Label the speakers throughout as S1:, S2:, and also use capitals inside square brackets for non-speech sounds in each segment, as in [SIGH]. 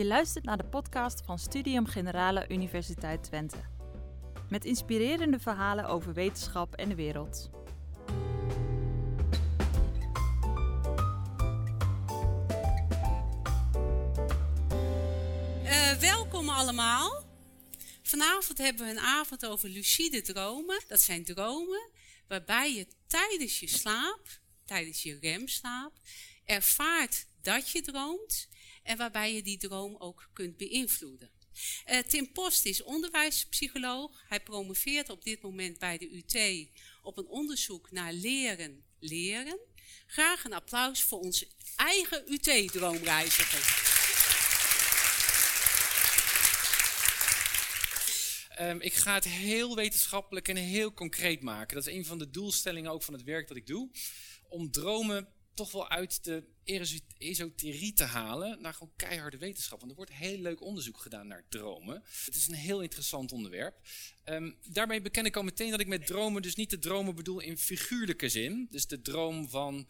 S1: Je luistert naar de podcast van Studium Generale Universiteit Twente. Met inspirerende verhalen over wetenschap en de wereld.
S2: Uh, welkom allemaal. Vanavond hebben we een avond over lucide dromen. Dat zijn dromen waarbij je tijdens je slaap, tijdens je remslaap, ervaart dat je droomt en waarbij je die droom ook kunt beïnvloeden. Uh, Tim Post is onderwijspsycholoog. Hij promoveert op dit moment bij de UT op een onderzoek naar leren leren. Graag een applaus voor onze eigen UT-droomreiziger.
S3: Um, ik ga het heel wetenschappelijk en heel concreet maken. Dat is een van de doelstellingen ook van het werk dat ik doe. Om dromen toch wel uit de esoterie te halen naar gewoon keiharde wetenschap. Want er wordt heel leuk onderzoek gedaan naar dromen. Het is een heel interessant onderwerp. Um, daarmee beken ik al meteen dat ik met dromen dus niet de dromen bedoel in figuurlijke zin. Dus de droom van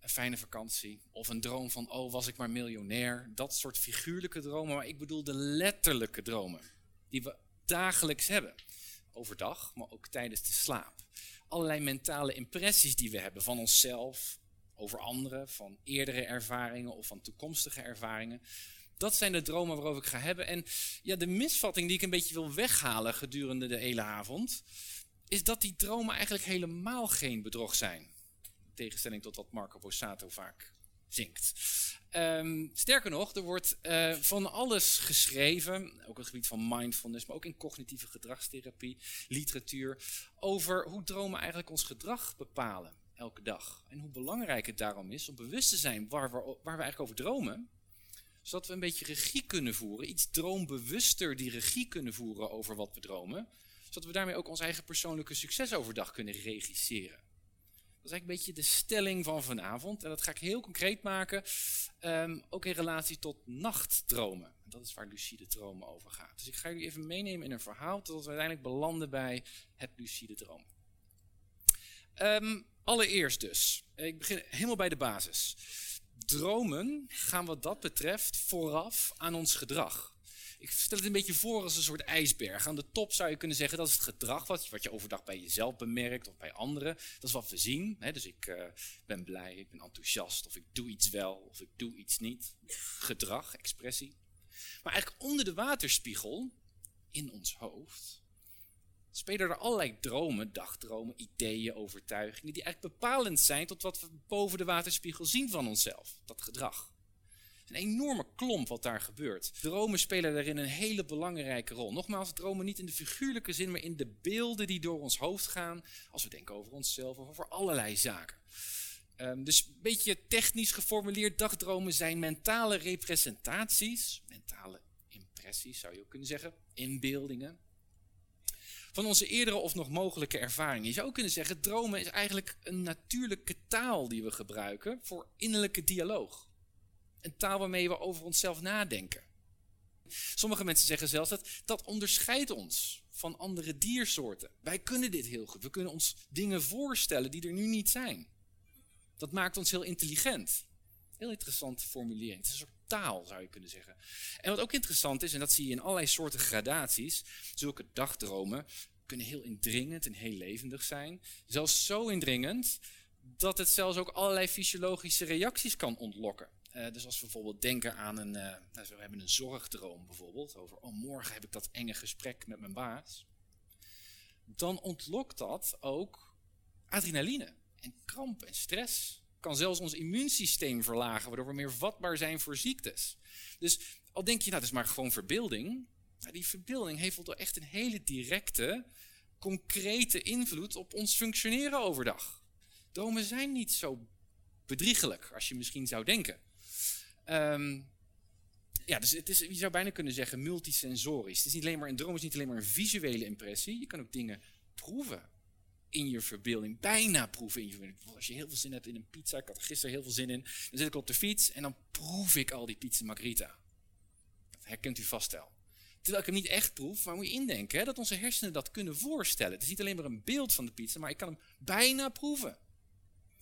S3: een fijne vakantie. Of een droom van, oh was ik maar miljonair. Dat soort figuurlijke dromen. Maar ik bedoel de letterlijke dromen. Die we dagelijks hebben. Overdag, maar ook tijdens de slaap. Allerlei mentale impressies die we hebben van onszelf, over anderen, van eerdere ervaringen of van toekomstige ervaringen. Dat zijn de dromen waarover ik ga hebben. En ja, de misvatting die ik een beetje wil weghalen gedurende de hele avond, is dat die dromen eigenlijk helemaal geen bedrog zijn. In tegenstelling tot wat Marco Borsato vaak zingt. Um, sterker nog, er wordt uh, van alles geschreven, ook op het gebied van mindfulness, maar ook in cognitieve gedragstherapie, literatuur, over hoe dromen eigenlijk ons gedrag bepalen elke dag. En hoe belangrijk het daarom is om bewust te zijn waar we, waar we eigenlijk over dromen, zodat we een beetje regie kunnen voeren, iets droombewuster die regie kunnen voeren over wat we dromen, zodat we daarmee ook ons eigen persoonlijke succes overdag kunnen regisseren. Dat is eigenlijk een beetje de stelling van vanavond. En dat ga ik heel concreet maken. Um, ook in relatie tot nachtdromen. Dat is waar lucide dromen over gaat. Dus ik ga jullie even meenemen in een verhaal. Tot we uiteindelijk belanden bij het lucide dromen. Um, allereerst dus. Ik begin helemaal bij de basis. Dromen gaan wat dat betreft vooraf aan ons gedrag. Ik stel het een beetje voor als een soort ijsberg. Aan de top zou je kunnen zeggen dat is het gedrag wat, je overdag bij jezelf bemerkt of bij anderen. Dat is wat we zien. Hè? Dus ik uh, ben blij, ik ben enthousiast of ik doe iets wel of ik doe iets niet. Gedrag, expressie. Maar eigenlijk onder de waterspiegel, in ons hoofd, spelen er allerlei dromen, dagdromen, ideeën, overtuigingen, die eigenlijk bepalend zijn tot wat we boven de waterspiegel zien van onszelf, dat gedrag een enorme klomp wat daar gebeurt. Dromen spelen daarin een hele belangrijke rol. Nogmaals, dromen niet in de figuurlijke zin, maar in de beelden die door ons hoofd gaan als we denken over onszelf of over allerlei zaken. Um, dus een beetje technisch geformuleerd, dagdromen zijn mentale representaties, mentale impressies zou je ook kunnen zeggen, inbeeldingen. Van onze eerdere of nog mogelijke ervaringen. Je zou kunnen zeggen, dromen is eigenlijk een natuurlijke taal die we gebruiken voor innerlijke dialoog. Een taal waarmee we over onszelf nadenken. Sommige mensen zeggen zelfs dat dat onderscheidt ons van andere diersoorten. Wij kunnen dit heel goed. We kunnen ons dingen voorstellen die er nu niet zijn. Dat maakt ons heel intelligent. Heel interessante formulering. Het is een soort taal, zou je kunnen zeggen. En wat ook interessant is, en dat zie je in allerlei soorten gradaties, zulke dagdromen kunnen heel indringend en heel levendig zijn. Zelfs zo indringend dat het zelfs ook allerlei fysiologische reacties kan ontlokken. Uh, dus als we bijvoorbeeld denken aan een, uh, nou, we hebben een zorgdroom bijvoorbeeld, over oh, morgen heb ik dat enge gesprek met mijn baas, dan ontlokt dat ook adrenaline en kramp en stress. Kan zelfs ons immuunsysteem verlagen, waardoor we meer vatbaar zijn voor ziektes. Dus al denk je, nou, dat is maar gewoon verbeelding. Nou, die verbeelding heeft wel echt een hele directe, concrete invloed op ons functioneren overdag. Dromen zijn niet zo bedriegelijk als je misschien zou denken. Um, ja, dus het is, je zou bijna kunnen zeggen multisensorisch. Het is niet alleen maar, een droom is niet alleen maar een visuele impressie. Je kan ook dingen proeven in je verbeelding. Bijna proeven in je verbeelding. Als je heel veel zin hebt in een pizza, ik had er gisteren heel veel zin in. Dan zit ik op de fiets en dan proef ik al die pizza margherita. Dat herkent u vast wel. Terwijl ik hem niet echt proef, maar moet je indenken hè, dat onze hersenen dat kunnen voorstellen. Het is niet alleen maar een beeld van de pizza, maar ik kan hem bijna proeven.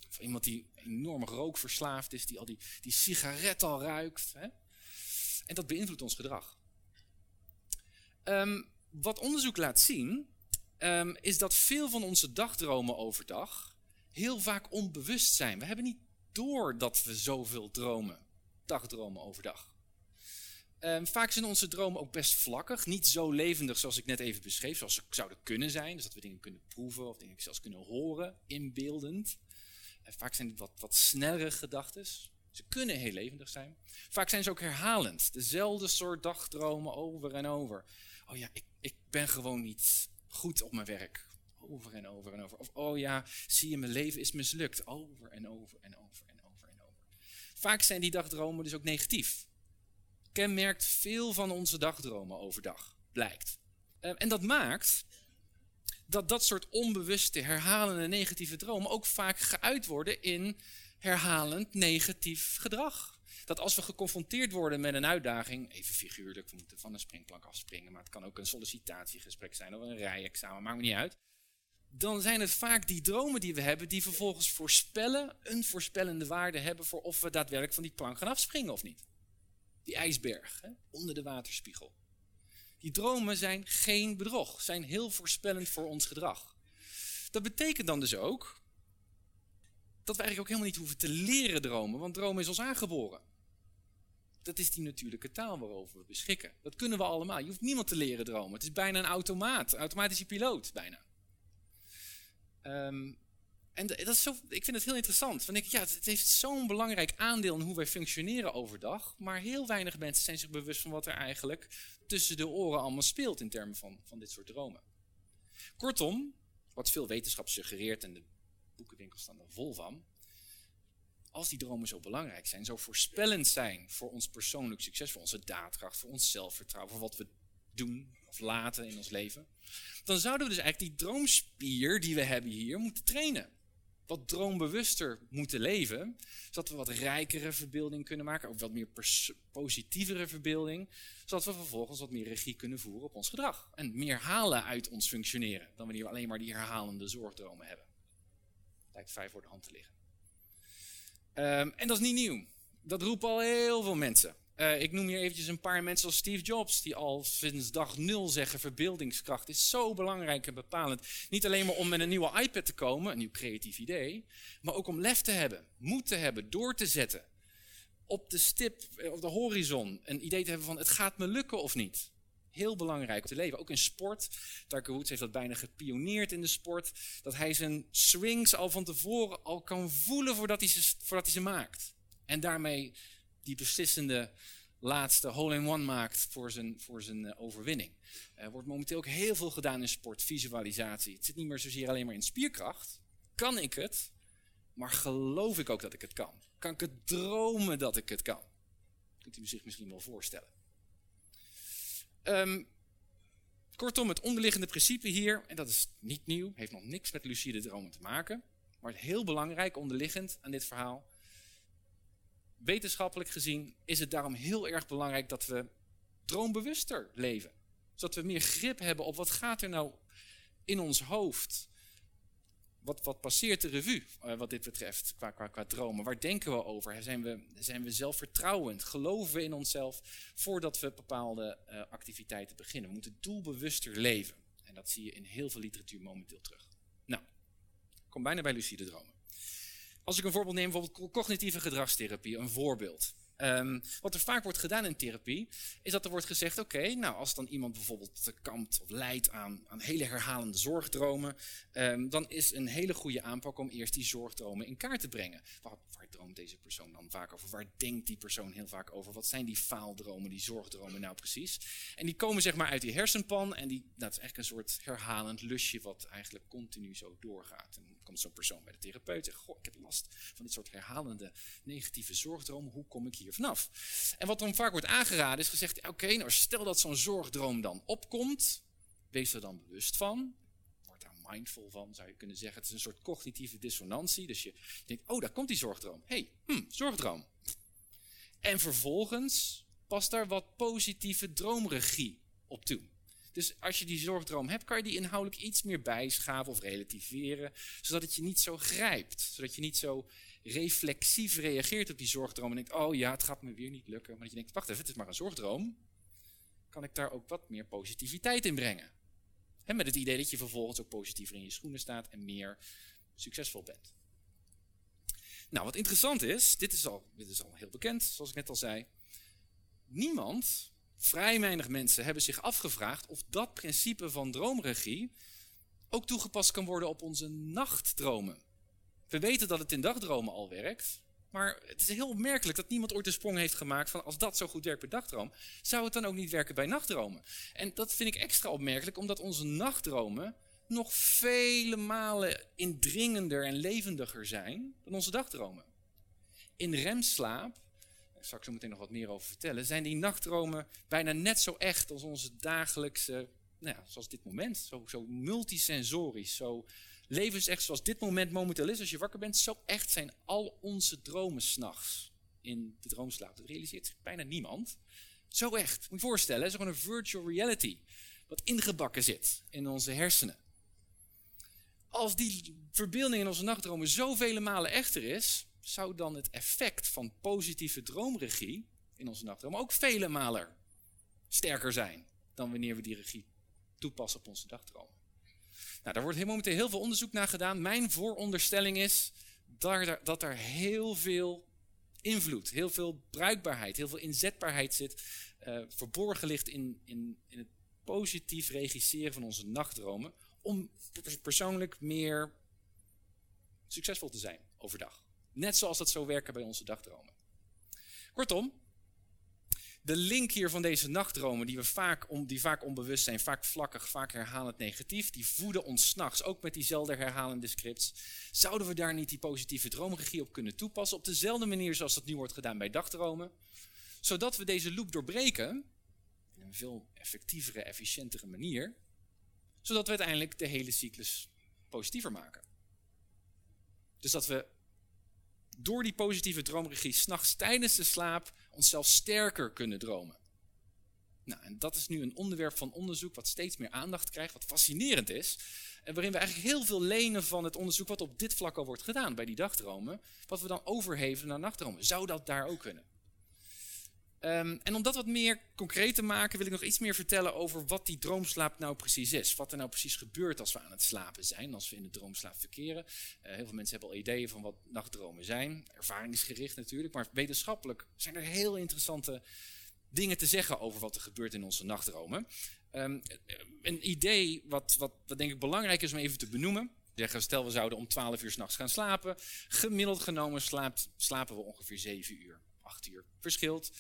S3: Of iemand die enorm rookverslaafd is, die al die, die sigaret al ruikt. Hè? En dat beïnvloedt ons gedrag. Ehm, wat onderzoek laat zien, ehm, is dat veel van onze dagdromen overdag heel vaak onbewust zijn. We hebben niet door dat we zoveel dromen, dagdromen overdag. Ehm, vaak zijn onze dromen ook best vlakkig, niet zo levendig zoals ik net even beschreef, zoals ze zouden kunnen zijn. Dus dat we dingen kunnen proeven of dingen zelfs kunnen horen, inbeeldend. En vaak zijn het wat, wat snellere gedachten. Ze kunnen heel levendig zijn. Vaak zijn ze ook herhalend. Dezelfde soort dagdromen over en over. Oh ja, ik, ik ben gewoon niet goed op mijn werk. Over en over en over. Of oh ja, zie je, mijn leven is mislukt. Over en over en over en over en over. Vaak zijn die dagdromen dus ook negatief. Kenmerkt veel van onze dagdromen overdag, blijkt. Ehm, en dat maakt dat dat soort onbewuste, herhalende negatieve dromen ook vaak geuit worden in herhalend negatief gedrag. Dat als we geconfronteerd worden met een uitdaging, even figuurlijk, we moeten van een springplank afspringen, maar het kan ook een sollicitatiegesprek zijn of een rijexamen, maakt niet uit. Dan zijn het vaak die dromen die we hebben, die vervolgens voorspellen, een voorspellende waarde hebben voor of we daadwerkelijk van die plank gaan afspringen of niet. Die ijsberg, hè, onder de waterspiegel. Die dromen zijn geen bedrog, zijn heel voorspellend voor ons gedrag. Dat betekent dan dus ook dat we eigenlijk ook helemaal niet hoeven te leren dromen, want dromen is ons aangeboren. Dat is die natuurlijke taal waarover we beschikken. Dat kunnen we allemaal. Je hoeft niemand te leren dromen. Het is bijna een automaat, een automatische piloot, bijna. Um, en dat is zo, ik vind het heel interessant. Want ik, ja, het heeft zo'n belangrijk aandeel in hoe wij functioneren overdag. Maar heel weinig mensen zijn zich bewust van wat er eigenlijk tussen de oren allemaal speelt in termen van, van dit soort dromen. Kortom, wat veel wetenschap suggereert en de boekenwinkels staan er vol van. Als die dromen zo belangrijk zijn, zo voorspellend zijn voor ons persoonlijk succes, voor onze daadkracht, voor ons zelfvertrouwen, voor wat we doen of laten in ons leven, dan zouden we dus eigenlijk die droomspier die we hebben hier moeten trainen wat droombewuster moeten leven. Zodat we wat rijkere verbeelding kunnen maken. Ook wat meer positievere verbeelding. Zodat we vervolgens wat meer regie kunnen voeren op ons gedrag. En meer halen uit ons functioneren. Dan wanneer we alleen maar die herhalende zorgdromen hebben. Lijkt vrij voor de hand te liggen. Um, en dat is niet nieuw. Dat roepen al heel veel mensen. Uh, ik noem hier eventjes een paar mensen als Steve Jobs, die al sinds dag nul zeggen: verbeeldingskracht is zo belangrijk en bepalend. Niet alleen maar om met een nieuwe iPad te komen, een nieuw creatief idee, maar ook om lef te hebben, moed te hebben, door te zetten. Op de stip, eh, op de horizon, een idee te hebben van: het gaat me lukken of niet. Heel belangrijk te leven. Ook in sport. Tiger Woods heeft dat bijna gepioneerd in de sport. Dat hij zijn swings al van tevoren al kan voelen voordat hij ze, voordat hij ze maakt. En daarmee die beslissende laatste hole-in-one maakt voor zijn, voor zijn eh, overwinning. Er wordt momenteel ook heel veel gedaan in sport, visualisatie. Het zit niet meer zozeer alleen maar in spierkracht. Kan ik het, maar geloof ik ook dat ik het kan? Kan ik het dromen dat ik het kan? Kunt u zich misschien wel voorstellen. Um, kortom, het onderliggende principe hier, en dat is niet nieuw, heeft nog niks met lucide dromen te maken, maar heel belangrijk onderliggend aan dit verhaal, wetenschappelijk gezien is het daarom heel erg belangrijk dat we droombewuster leven. Zodat we meer grip hebben op wat gaat er nou in ons hoofd. Wat, wat passeert de revue uh, wat dit betreft qua, qua, qua dromen? Waar denken we over? Zijn we, zijn we zelfvertrouwend? Geloven we in onszelf voordat we bepaalde uh, activiteiten beginnen? We moeten doelbewuster leven. En dat zie je in heel veel literatuur momenteel terug. Nou, ik kom bijna bij lucide dromen. Als ik een voorbeeld neem, bijvoorbeeld cognitieve gedragstherapie, een voorbeeld. Um, wat er vaak wordt gedaan in therapie, is dat er wordt gezegd: oké, nou als dan iemand bijvoorbeeld kampt of lijdt aan, aan hele herhalende zorgdromen, um, dan is een hele goede aanpak om eerst die zorgdromen in kaart te brengen. Waar, droomt deze persoon dan vaak over? Waar denkt die persoon heel vaak over? Wat zijn die faaldromen, die zorgdromen nou precies? En die komen zeg maar uit die hersenpan en die, dat is eigenlijk een soort herhalend lusje wat eigenlijk continu zo doorgaat. Komt zo'n persoon bij de therapeut en Goh, ik heb last van dit soort herhalende negatieve zorgdromen. Hoe kom ik hier vanaf. En wat dan vaak wordt aangeraden is gezegd, oké, nou stel dat zo'n zorgdroom dan opkomt, wees er dan bewust van. Word daar mindful van, zou je kunnen zeggen. Het is een soort cognitieve dissonantie. Dus je denkt, oh, daar komt die zorgdroom. hey, hm, zorgdroom. En vervolgens pas daar wat positieve droomregie op toe. Dus als je die zorgdroom hebt, kan je die inhoudelijk iets meer bijschaven of relativeren, zodat het je niet zo grijpt. Zodat je niet zo reflexief reageert op die zorgdroom en denkt, oh ja, het gaat me weer niet lukken. Maar je denkt, wacht even, het is maar een zorgdroom. Kan ik daar ook wat meer positiviteit in brengen? En met het idee dat je vervolgens ook positiever in je schoenen staat en meer succesvol bent. Nou, wat interessant is, dit is al, dit is al heel bekend, zoals ik net al zei. Niemand, vrij weinig mensen, hebben zich afgevraagd of dat principe van droomregie ook toegepast kan worden op onze nachtdromen. We weten dat het in dagdromen al werkt, maar het is heel opmerkelijk dat niemand ooit de sprong heeft gemaakt van als dat zo goed werkt bij dagdroom, zou het dan ook niet werken bij nachtdromen? En dat vind ik extra opmerkelijk, omdat onze nachtdromen nog vele malen indringender en levendiger zijn dan onze dagdromen. In remslaap, ik zo meteen nog wat meer over vertellen, zijn die nachtdromen bijna net zo echt als onze dagelijkse, nou ja, zoals dit moment, zo, zo multisensorisch, zo levensecht zoals dit moment momenteel is, als je wakker bent, zo echt zijn al onze dromen s'nachts in de droomslaap. Dat realiseert zich bijna niemand. Zo echt. Moet je je voorstellen, het is gewoon een virtual reality. Wat ingebakken zit in onze hersenen. Als die verbeelding in onze nachtdromen zoveel malen echter is, zou dan het effect van positieve droomregie in onze nachtdromen ook vele malen sterker zijn dan wanneer we die regie toepassen op onze dagdromen. Nou, daar wordt momenteel heel veel onderzoek naar gedaan. Mijn vooronderstelling is dat, er heel veel invloed, heel veel bruikbaarheid, heel veel inzetbaarheid zit, uh, verborgen ligt in, in, in het positief regisseren van onze nachtdromen, om persoonlijk meer succesvol te zijn overdag. Net zoals dat zo werken bij onze dagdromen. Kortom, de link hier van deze nachtdromen, die, we vaak, om, die vaak onbewust zijn, vaak vlakkig, vaak herhalend negatief, die voeden ons s'nachts, ook met diezelfde herhalende scripts. Zouden we daar niet die positieve droomregie op kunnen toepassen, op dezelfde manier zoals dat nu wordt gedaan bij dagdromen, zodat we deze loop doorbreken, in een veel effectievere, efficiëntere manier, zodat we uiteindelijk de hele cyclus positiever maken. Dus dat we door die positieve droomregie s'nachts tijdens de slaap onszelf sterker kunnen dromen. Nou, en dat is nu een onderwerp van onderzoek wat steeds meer aandacht krijgt, wat fascinerend is. En waarin we eigenlijk heel veel lenen van het onderzoek wat op dit vlak al wordt gedaan bij die dagdromen, wat we dan overheven naar nachtdromen. Zou dat daar ook kunnen? Um, en om dat wat meer concreet te maken, wil ik nog iets meer vertellen over wat die droomslaap nou precies is. Wat er nou precies gebeurt als we aan het slapen zijn, als we in de droomslaap verkeren. Uh, heel veel mensen hebben al ideeën van wat nachtdromen zijn. Ervaringsgericht natuurlijk, maar wetenschappelijk zijn er heel interessante dingen te zeggen over wat er gebeurt in onze nachtdromen. Um, een idee wat, wat, wat denk ik belangrijk is om even te benoemen. Stel we zouden om 12 uur s'nachts gaan slapen. Gemiddeld genomen slaapt, slapen we ongeveer 7 uur, 8 uur. Verschilt.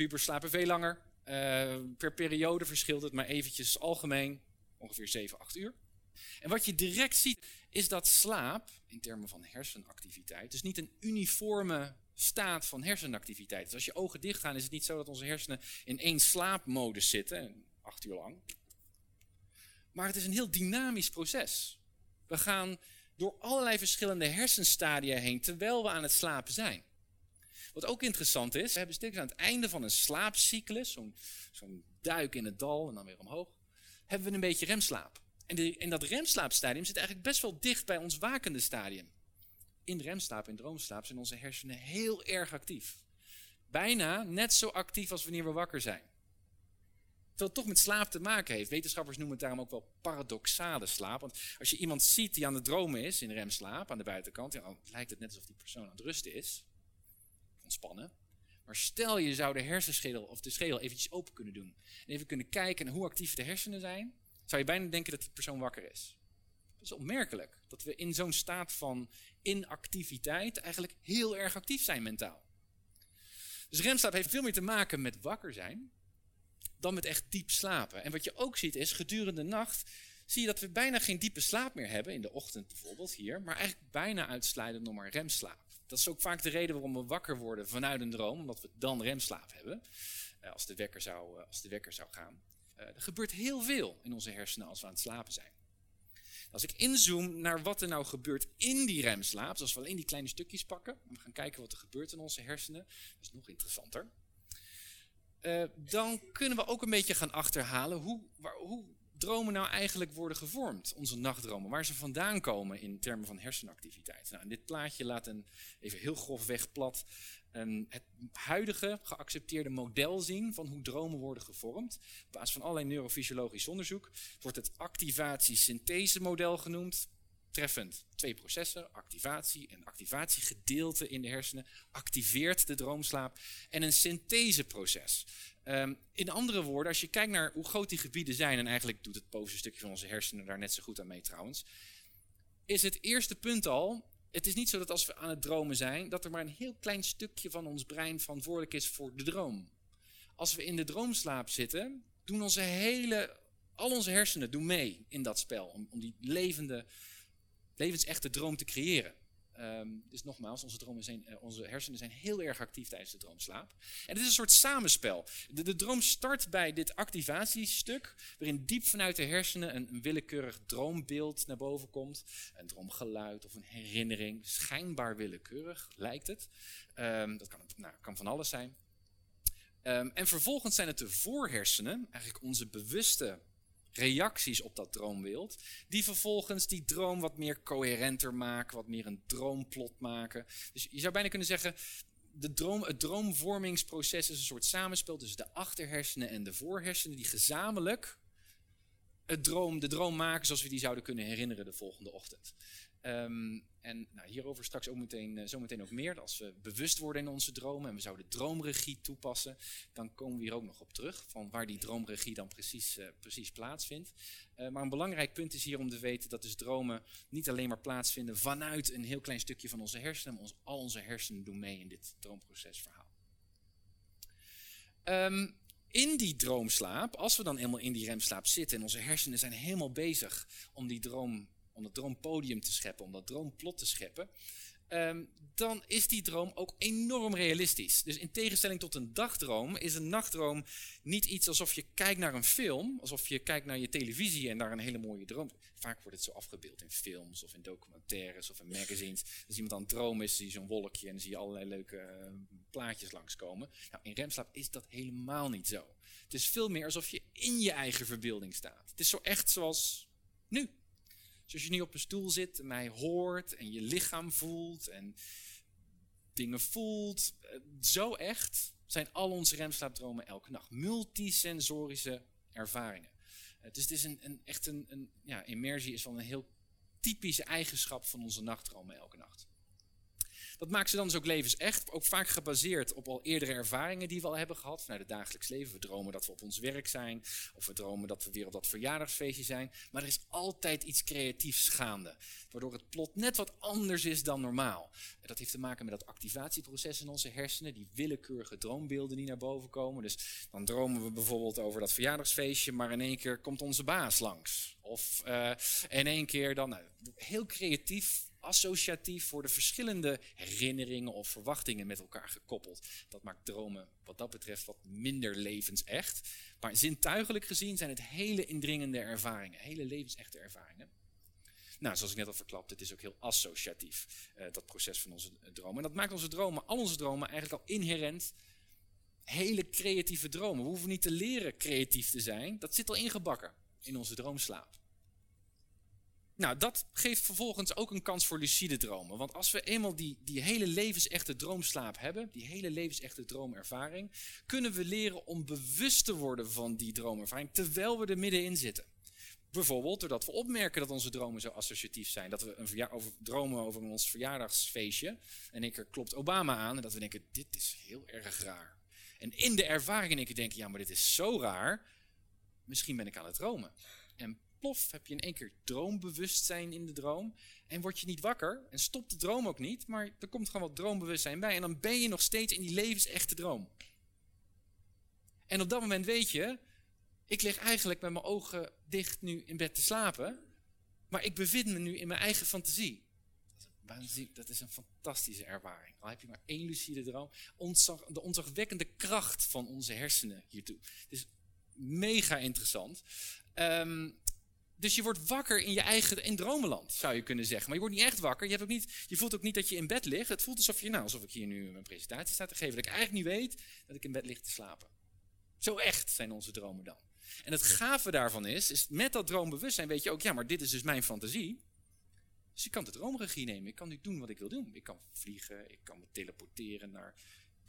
S3: Pubers slapen veel langer. Uh, per periode verschilt het maar eventjes algemeen ongeveer 7, 8 uur. En wat je direct ziet is dat slaap, in termen van hersenactiviteit, dus niet een uniforme staat van hersenactiviteit. Dus als je ogen dicht gaan is het niet zo dat onze hersenen in één slaapmodus zitten, acht uur lang. Maar het is een heel dynamisch proces. We gaan door allerlei verschillende hersenstadia heen terwijl we aan het slapen zijn. Wat ook interessant is, we hebben steeds aan het einde van een slaapcyclus, zo'n duik in het dal en dan weer omhoog, hebben we een beetje remslaap. En, de, en dat remslaapstadium zit eigenlijk best wel dicht bij ons wakende stadium. In remslaap en droomslaap zijn onze hersenen heel erg actief. Bijna net zo actief als wanneer we wakker zijn. Terwijl toch met slaap te maken heeft. Wetenschappers noemen het daarom ook wel paradoxale slaap. Want als je iemand ziet die aan het dromen is in remslaap aan de buitenkant, dan lijkt het net alsof die persoon aan het rusten is ontspannen. Maar stel je zou de hersenschedel of de schedel eventjes open kunnen doen. En even kunnen kijken naar hoe actief de hersenen zijn. Zou je bijna denken dat die persoon wakker is. Dat is opmerkelijk. Dat we in zo'n staat van inactiviteit eigenlijk heel erg actief zijn mentaal. Dus remslaap heeft veel meer te maken met wakker zijn dan met echt diep slapen. En wat je ook ziet is, gedurende de nacht zie je dat we bijna geen diepe slaap meer hebben, in de ochtend bijvoorbeeld hier, maar eigenlijk bijna uitsluitend nog maar remslaap. Dat is ook vaak de reden waarom we wakker worden vanuit een droom, omdat we dan remslaap hebben, eh, als, de wekker zou, eh, als de wekker zou gaan. Eh, er gebeurt heel veel in onze hersenen als we aan het slapen zijn. Als ik inzoom naar wat er nou gebeurt in die remslaap, dus als we alleen die kleine stukjes pakken, en we gaan kijken wat er gebeurt in onze hersenen, dat is nog interessanter. dan kunnen we ook een beetje gaan achterhalen hoe, waar, hoe dromen nou eigenlijk worden gevormd, onze nachtdromen, waar ze vandaan komen in termen van hersenactiviteit. Nou, dit plaatje laat een, even heel grofweg plat, een, het huidige geaccepteerde model zien van hoe dromen worden gevormd. Op basis van allerlei neurofysiologisch onderzoek wordt het activatie-synthese-model genoemd. Treffend twee processen, activatie en activatiegedeelte in de hersenen, activeert de droomslaap en een syntheseproces. Um, in andere woorden, als je kijkt naar hoe groot die gebieden zijn, en eigenlijk doet het bovenste stukje van onze hersenen daar net zo goed aan mee trouwens, is het eerste punt al, het is niet zo dat als we aan het dromen zijn, dat er maar een heel klein stukje van ons brein verantwoordelijk is voor de droom. Als we in de droomslaap zitten, doen onze hele, al onze hersenen doen mee in dat spel, om, om die levende, levensechte droom te creëren. Um, dus nogmaals, onze, dromen zijn, uh, onze hersenen zijn heel erg actief tijdens de droomslaap. En het is een soort samenspel. De, droom start bij dit activatiestuk, waarin diep vanuit de hersenen een, willekeurig droombeeld naar boven komt. Een droomgeluid of een herinnering, schijnbaar willekeurig lijkt het. Um, dat kan, nou, kan van alles zijn. Um, en vervolgens zijn het de voorhersenen, eigenlijk onze bewuste reacties op dat droombeeld, die vervolgens die droom wat meer coherenter maken, wat meer een droomplot maken. Dus je zou bijna kunnen zeggen, de droom, het droomvormingsproces is een soort samenspel tussen de achterhersenen en de voorhersenen, die gezamenlijk het droom, de droom maken zoals we die zouden kunnen herinneren de volgende ochtend. Um, en nou, hierover straks ook meteen, uh, zometeen ook meer. Als we bewust worden in onze dromen en we zouden droomregie toepassen, dan komen we hier ook nog op terug. Van waar die droomregie dan precies, uh, precies plaatsvindt. Uh, maar een belangrijk punt is hier om te weten dat dus dromen niet alleen maar plaatsvinden vanuit een heel klein stukje van onze hersenen, maar ons, al onze hersenen doen mee in dit droomprocesverhaal. Um, in die droomslaap, als we dan eenmaal in die remslaap zitten en onze hersenen zijn helemaal bezig om die droom om dat droompodium te scheppen, om dat droomplot te scheppen, um, dan is die droom ook enorm realistisch. Dus in tegenstelling tot een dagdroom is een nachtdroom niet iets alsof je kijkt naar een film, alsof je kijkt naar je televisie en daar een hele mooie droom. Vaak wordt het zo afgebeeld in films of in documentaires of in magazines. Als iemand aan het dromen is, zie je zo'n wolkje en zie je allerlei leuke uh, plaatjes langskomen. Nou, in remslaap is dat helemaal niet zo. Het is veel meer alsof je in je eigen verbeelding staat. Het is zo echt zoals nu. Dus als je nu op een stoel zit en mij hoort en je lichaam voelt en dingen voelt, eh, zo echt zijn al onze remslaapdromen elke nacht. Multisensorische ervaringen. Dus het is een, een echt een, een ja, immersie is van een heel typische eigenschap van onze nachtdromen elke nacht. Dat maakt ze dan dus ook levensecht, ook vaak gebaseerd op al eerdere ervaringen die we al hebben gehad vanuit het dagelijks leven. We dromen dat we op ons werk zijn, of we dromen dat we weer op dat verjaardagsfeestje zijn. Maar er is altijd iets creatiefs gaande, waardoor het plot net wat anders is dan normaal. En dat heeft te maken met dat activatieproces in onze hersenen, die willekeurige droombeelden die naar boven komen. Dus dan dromen we bijvoorbeeld over dat verjaardagsfeestje, maar in één keer komt onze baas langs. Of uh, in één keer dan, nou, heel creatief associatief worden verschillende herinneringen of verwachtingen met elkaar gekoppeld. Dat maakt dromen wat dat betreft wat minder levensecht. Maar zintuigelijk gezien zijn het hele indringende ervaringen, hele levensechte ervaringen. Nou, zoals ik net al verklapt, het is ook heel associatief, uh, dat proces van onze dromen. En dat maakt onze dromen, al onze dromen, eigenlijk al inherent hele creatieve dromen. We hoeven niet te leren creatief te zijn, dat zit al ingebakken in onze droomslaap. Nou, dat geeft vervolgens ook een kans voor lucide dromen. Want als we eenmaal die, die hele levensechte droomslaap hebben, die hele levensechte droomervaring, kunnen we leren om bewust te worden van die droomervaring terwijl we er middenin zitten. Bijvoorbeeld doordat we opmerken dat onze dromen zo associatief zijn. Dat we een over, dromen over ons verjaardagsfeestje. En ik er klopt Obama aan. En dat we denken, dit is heel erg raar. En in de ervaring in keer denken, ja, maar dit is zo raar. Misschien ben ik aan het dromen. En plof, heb je in één keer droombewustzijn in de droom. En word je niet wakker en stopt de droom ook niet, maar er komt gewoon wat droombewustzijn bij. En dan ben je nog steeds in die levensechte droom. En op dat moment weet je, ik lig eigenlijk met mijn ogen dicht nu in bed te slapen, maar ik bevind me nu in mijn eigen fantasie. Dat is een fantastische ervaring. Al heb je maar één lucide droom. Ontzag, de ontzagwekkende kracht van onze hersenen hiertoe. Het is mega interessant. Um, dus je wordt wakker in je eigen in dromenland, zou je kunnen zeggen. Maar je wordt niet echt wakker. Je, hebt ook niet, je voelt ook niet dat je in bed ligt. Het voelt alsof je, nou, alsof ik hier nu mijn presentatie sta te geven. Dat ik eigenlijk niet weet dat ik in bed lig te slapen. Zo echt zijn onze dromen dan. En het gave daarvan is, is met dat droombewustzijn weet je ook, ja, maar dit is dus mijn fantasie. Dus ik kan de droomregie nemen. Ik kan nu doen wat ik wil doen. Ik kan vliegen, ik kan me teleporteren naar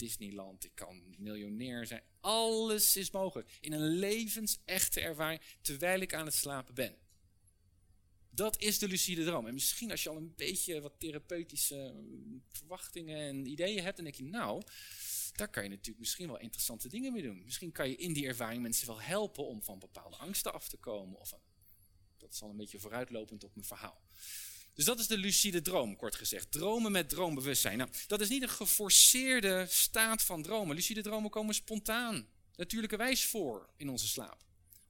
S3: Disneyland, ik kan miljonair zijn. Alles is mogelijk. In een levensechte ervaring terwijl ik aan het slapen ben. Dat is de lucide droom. En misschien als je al een beetje wat therapeutische mm, verwachtingen en ideeën hebt, dan denk je, nou, daar kan je natuurlijk misschien wel interessante dingen mee doen. Misschien kan je in die ervaring mensen wel helpen om van bepaalde angsten af te komen. Of, dat is al een beetje vooruitlopend op mijn verhaal. Dus dat is de lucide droom, kort gezegd. Dromen met droombewustzijn. Nou, dat is niet een geforceerde staat van dromen. Lucide dromen komen spontaan, natuurlijke wijs voor in onze slaap.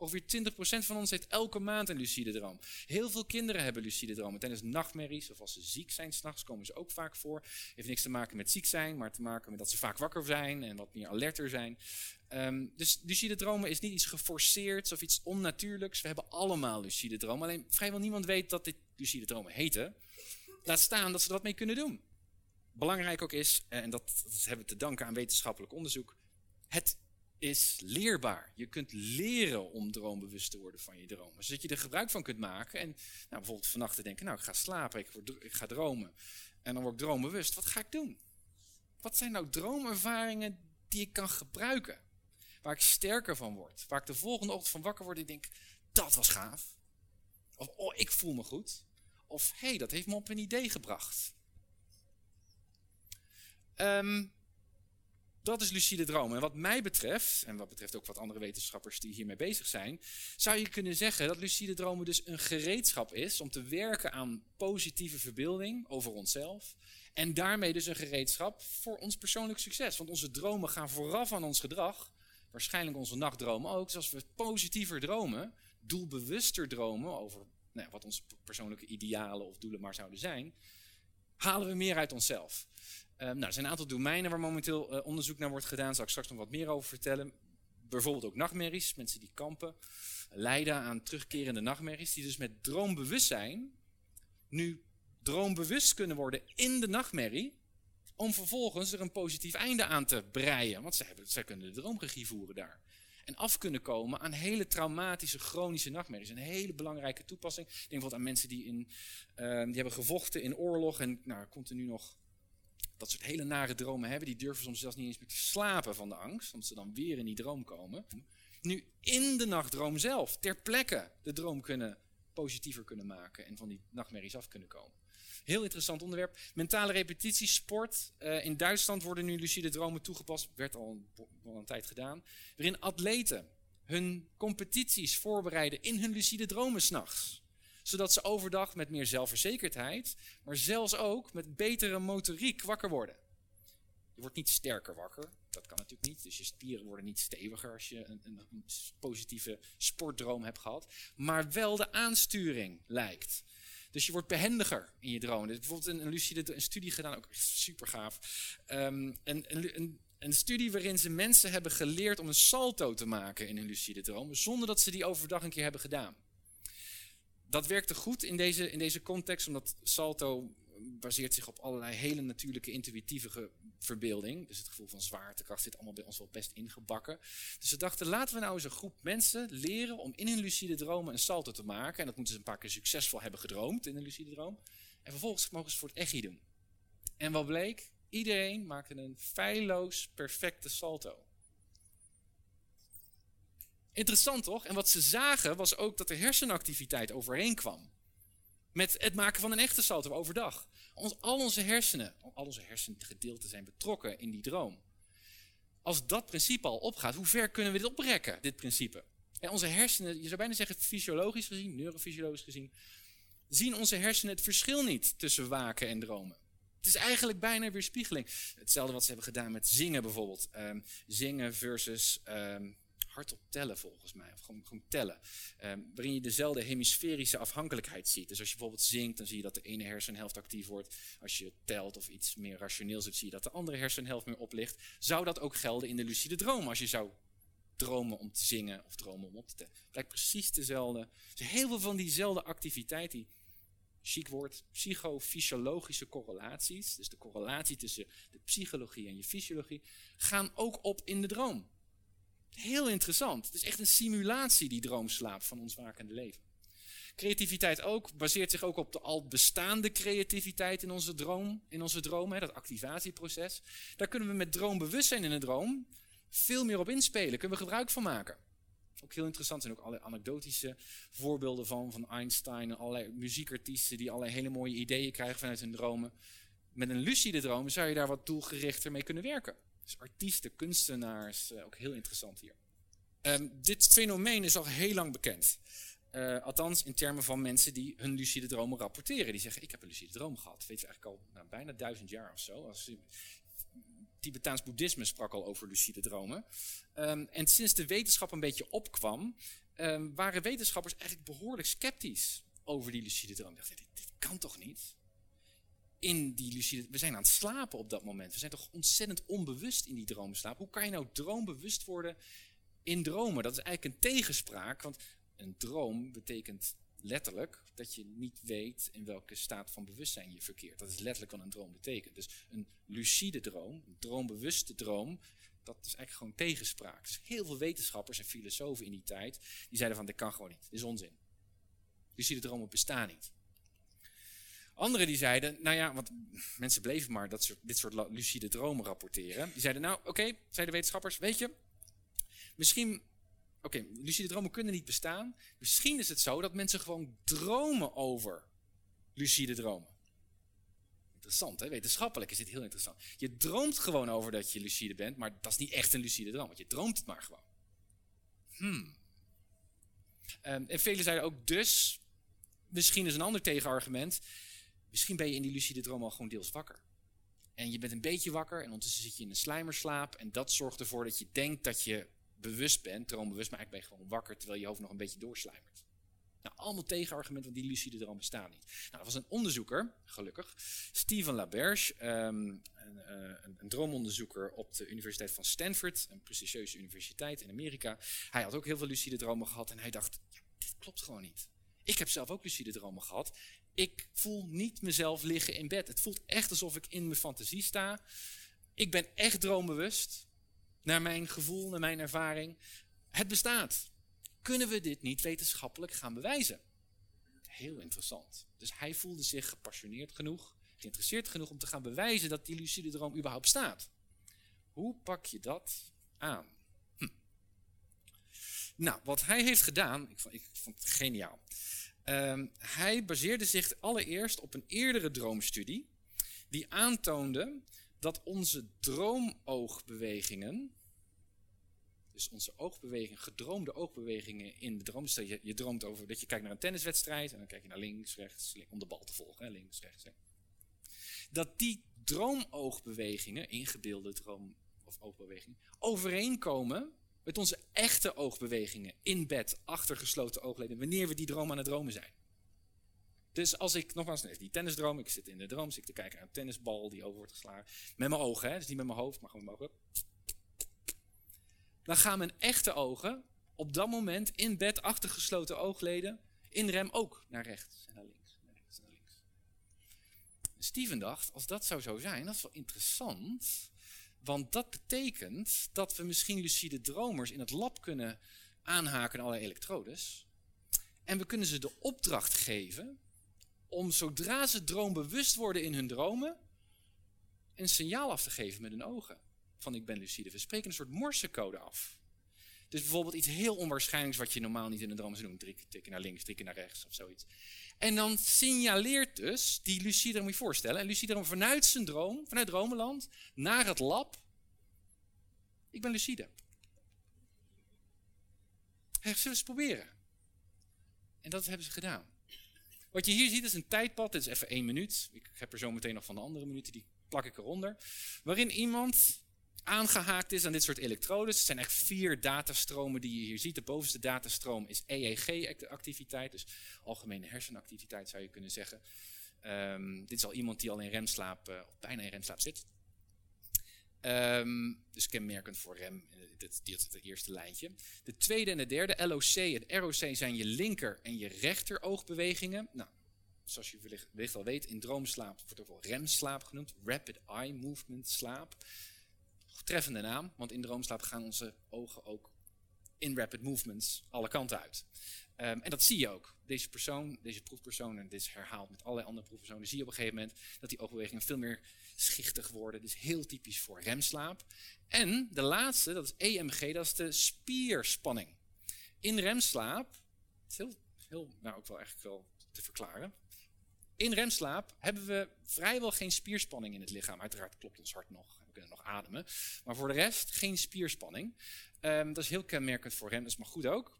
S3: Ongeveer 20% van ons heeft elke maand een lucide droom. Heel veel kinderen hebben lucide dromen tijdens nachtmerries of als ze ziek zijn s'nachts komen ze ook vaak voor. Heeft niks te maken met ziek zijn, maar te maken met dat ze vaak wakker zijn en wat meer alerter zijn. Um, dus lucide dromen is niet iets geforceerds of iets onnatuurlijks. We hebben allemaal lucide dromen. Alleen vrijwel niemand weet dat dit lucide dromen heten. Laat staan dat ze er wat mee kunnen doen. Belangrijk ook is, en dat, dat hebben we te danken aan wetenschappelijk onderzoek, het is leerbaar. Je kunt leren om droombewust te worden van je dromen. Zodat je er gebruik van kunt maken. En nou, bijvoorbeeld vannacht te denken, nou ik ga slapen, ik, word, ik ga dromen. En dan word ik droombewust. Wat ga ik doen? Wat zijn nou droomervaringen die ik kan gebruiken? Waar ik sterker van word. Waar ik de volgende ochtend van wakker word en denk, dat was gaaf. Of, oh, ik voel me goed. Of, hé, hey, dat heeft me op een idee gebracht. Um, dat is lucide dromen. En wat mij betreft, en wat betreft ook wat andere wetenschappers die hiermee bezig zijn, zou je kunnen zeggen dat lucide dromen dus een gereedschap is om te werken aan positieve verbeelding over onszelf. En daarmee dus een gereedschap voor ons persoonlijk succes. Want onze dromen gaan vooraf aan ons gedrag. Waarschijnlijk onze nachtdromen ook. Dus als we positiever dromen, doelbewuster dromen over nou wat onze persoonlijke idealen of doelen maar zouden zijn, halen we meer uit onszelf. Ehm, nou, er zijn een aantal domeinen waar momenteel eh, onderzoek naar wordt gedaan. Daar zal ik straks nog wat meer over vertellen. Bijvoorbeeld ook nachtmerries. Mensen die kampen, lijden aan terugkerende nachtmerries. Die dus met droombewustzijn nu droombewust kunnen worden in de nachtmerrie. Om vervolgens er een positief einde aan te breien. Want zij, hebben, kunnen de droomregie voeren daar. En af kunnen komen aan hele traumatische, chronische nachtmerries. Een hele belangrijke toepassing. Denk bijvoorbeeld aan mensen die, in, uh, die hebben gevochten in oorlog. En nou, continu nog dat soort hele nare dromen hebben. Die durven soms zelfs niet eens meer te slapen van de angst. Omdat ze dan weer in die droom komen. Nu in de nachtdroom zelf, ter plekke, de droom kunnen positiever kunnen maken. En van die nachtmerries af kunnen komen. Heel interessant onderwerp. Mentale repetitie, sport. Uh, in Duitsland worden nu lucide dromen toegepast. Werd al een, al een tijd gedaan. Waarin atleten hun competities voorbereiden in hun lucide dromen s'nachts zodat ze overdag met meer zelfverzekerdheid, maar zelfs ook met betere motoriek wakker worden. Je wordt niet sterker wakker, dat kan natuurlijk niet. Dus je spieren worden niet steviger als je een, een, een positieve sportdroom hebt gehad. Maar wel de aansturing lijkt. Dus je wordt behendiger in je droom. Is bijvoorbeeld een, een lucide een studie gedaan, ook super gaaf. Um, een, een, een, studie waarin ze mensen hebben geleerd om een salto te maken in hun lucide droom, zonder dat ze die overdag een keer hebben gedaan dat werkte goed in deze, in deze context, omdat salto baseert zich op allerlei hele natuurlijke intuïtieve verbeelding. Dus het gevoel van zwaartekracht zit allemaal bij ons wel best ingebakken. Dus ze dachten, laten we nou eens een groep mensen leren om in hun lucide dromen een salto te maken. En dat moeten ze een paar keer succesvol hebben gedroomd in een lucide droom. En vervolgens mogen ze voor het echi doen. En wat bleek? Iedereen maakte een feilloos perfecte salto. Interessant toch? En wat ze zagen was ook dat er hersenactiviteit overheen kwam. Met het maken van een echte salto overdag. Al onze hersenen, al onze hersengedeelten zijn betrokken in die droom. Als dat principe al opgaat, hoe ver kunnen we dit oprekken, dit principe? En onze hersenen, je zou bijna zeggen fysiologisch gezien, neurofysiologisch gezien, zien onze hersenen het verschil niet tussen waken en dromen. Het is eigenlijk bijna weerspiegeling. Hetzelfde wat ze hebben gedaan met zingen bijvoorbeeld. Um, zingen versus um, hardop tellen volgens mij. Of gewoon, gewoon tellen. Um, waarin je dezelfde hemisferische afhankelijkheid ziet. Dus als je bijvoorbeeld zingt, dan zie je dat de ene hersenhelft actief wordt. Als je telt of iets meer rationeel ziet, zie je dat de andere hersenhelft meer oplicht. Zou dat ook gelden in de lucide droom? Als je zou dromen om te zingen of dromen om op te tellen. Het blijkt precies dezelfde. Dus heel veel van diezelfde activiteit, die chic woord, psychofysiologische correlaties, dus de correlatie tussen de psychologie en je fysiologie, gaan ook op in de droom. Heel interessant. Het is echt een simulatie, die droomslaap van ons wakende leven. Creativiteit ook, baseert zich ook op de al bestaande creativiteit in onze droom, in onze droom, hè, dat activatieproces. Daar kunnen we met droombewustzijn in een droom veel meer op inspelen, kunnen we gebruik van maken. Ook heel interessant zijn ook allerlei anekdotische voorbeelden van, van Einstein en allerlei muziekartiesten die allerlei hele mooie ideeën krijgen vanuit hun dromen. Met een lucide droom zou je daar wat doelgerichter mee kunnen werken. Dus artiesten, kunstenaars, uh, ook heel interessant hier. Um, dit fenomeen is al heel lang bekend. Uh, althans, in termen van mensen die hun lucide dromen rapporteren. Die zeggen, ik heb een lucide droom gehad. Dat weten we eigenlijk al nou, bijna duizend jaar of zo. Als, Tibetaans boeddhisme sprak al over lucide dromen. Um, en sinds de wetenschap een beetje opkwam, um, waren wetenschappers eigenlijk behoorlijk sceptisch over die lucide droom. Dachten, dit, dit kan toch niet? In die lucide, we zijn aan het slapen op dat moment. We zijn toch ontzettend onbewust in die droomslaap. Hoe kan je nou droombewust worden in dromen? Dat is eigenlijk een tegenspraak, want een droom betekent letterlijk dat je niet weet in welke staat van bewustzijn je verkeert. Dat is letterlijk wat een droom betekent. Dus een lucide droom, een droombewuste droom, dat is eigenlijk gewoon tegenspraak. Dus heel veel wetenschappers en filosofen in die tijd, die zeiden van dit kan gewoon niet, dit is onzin. Lucide dromen bestaan niet. Anderen die zeiden, nou ja, want mensen bleven maar dat dit soort lucide dromen rapporteren. Die zeiden, nou oké, okay, zeiden wetenschappers, weet je, misschien Oké, lucide dromen kunnen niet bestaan. Misschien is het zo dat mensen gewoon dromen over lucide dromen. Interessant, hè? Wetenschappelijk is dit heel interessant. Je droomt gewoon over dat je lucide bent, maar dat is niet echt een lucide droom, want je droomt het maar gewoon. Hmm. Um, en velen zeiden ook dus, misschien is een ander tegenargument, misschien ben je in die lucide droom al gewoon deels wakker. En je bent een beetje wakker en ondertussen zit je in een slijmerslaap en dat zorgt ervoor dat je denkt dat je bewust bent, droombewust, maar eigenlijk ben je gewoon wakker terwijl je hoofd nog een beetje doorslijmert. Nou, allemaal tegenargumenten, want die lucide droom bestaan niet. Nou, er was een onderzoeker, gelukkig, Steven LaBerge, um, een, een, droomonderzoeker op de Universiteit van Stanford, een prestigieuze universiteit in Amerika. Hij had ook heel veel lucide dromen gehad en hij dacht, dit klopt gewoon niet. Ik heb zelf ook lucide dromen gehad. Ik voel niet mezelf liggen in bed. Het voelt echt alsof ik in mijn fantasie sta. Ik ben echt droombewust naar mijn gevoel, naar mijn ervaring. Het bestaat. Kunnen we dit niet wetenschappelijk gaan bewijzen? Heel interessant. Dus hij voelde zich gepassioneerd genoeg, geïnteresseerd genoeg om te gaan bewijzen dat die lucide droom überhaupt bestaat. Hoe pak je dat aan? Hm. Nou, wat hij heeft gedaan, ik vond, ik vond het geniaal. Um, hij baseerde zich allereerst op een eerdere droomstudie die aantoonde dat onze droomoogbewegingen, dus onze oogbewegingen, gedroomde oogbewegingen in de droom, stel je, je droomt over dat je kijkt naar een tenniswedstrijd en dan kijk je naar links, rechts, om de bal te volgen, hè, links, rechts. Hè. Dat die droomoogbewegingen, ingebeelde droom- of oogbewegingen, overeenkomen met onze echte oogbewegingen in bed, achter gesloten oogleden, wanneer we die droom aan het dromen zijn. Dus als ik, nogmaals, die tennisdroom, ik zit in de droom, zit ik te kijken naar een tennisbal die over wordt geslagen. Met mijn ogen, hè? dus niet met mijn hoofd, maar gewoon met mijn ogen. Dan gaan mijn echte ogen op dat moment in bed achter gesloten oogleden in rem ook naar rechts en naar links. Naar rechts en naar links. Steven dacht, als dat zou zo zijn, dat is wel interessant. Want dat betekent dat we misschien lucide dromers in het lab kunnen aanhaken aan alle elektrodes. En we kunnen ze de opdracht geven om zodra ze droombewust worden in hun dromen, een signaal af te geven met hun ogen. Van ik ben lucide. We spreken een soort morsecode af. Dus bijvoorbeeld iets heel onwaarschijnlijks wat je normaal niet in een droom zou doen. Drie naar links, tikken naar rechts of zoiets. En dan signaleert dus die lucide, moet je voorstellen. En lucide vanuit zijn droom, vanuit dromenland, naar het lab. Ik ben lucide. Hey, zullen we eens proberen? En dat hebben ze gedaan. Wat je hier ziet is een tijdpad, dit is even één minuut. Ik heb er zo meteen nog van de andere minuten, die plak ik eronder. Waarin iemand aangehaakt is aan dit soort elektrodes. Het zijn echt vier datastromen die je hier ziet. De bovenste datastroom is EEG-activiteit, dus algemene hersenactiviteit zou je kunnen zeggen. Um, dit is al iemand die al in remslaap, uh, of bijna in remslaap zit. Um, dus kenmerkend voor rem, eh, dit, dit is het eerste lijntje. De tweede en de derde, LOC en ROC, zijn je linker en je rechter oogbewegingen. Nou, zoals je wellicht, wellicht al weet, in droomslaap wordt ook wel remslaap genoemd. Rapid Eye Movement slaap. Treffende naam, want in droomslaap gaan onze ogen ook in rapid movements alle kanten uit. Ehm, en dat zie je ook. Deze persoon, deze proefpersoon, en dit is herhaald met allerlei andere proefpersonen, zie je op een gegeven moment dat die oogbewegingen veel meer schichtig worden. Is heel typisch voor remslaap. En de laatste, dat is EMG, dat is de spierspanning. In remslaap, het is heel, heel nou ook wel eigenlijk wel te verklaren. In remslaap hebben we vrijwel geen spierspanning in het lichaam. Uiteraard klopt ons hart nog, nog ademen. Maar voor de rest geen spierspanning. Ehm, dat is heel kenmerkend voor rem, dat is maar goed ook.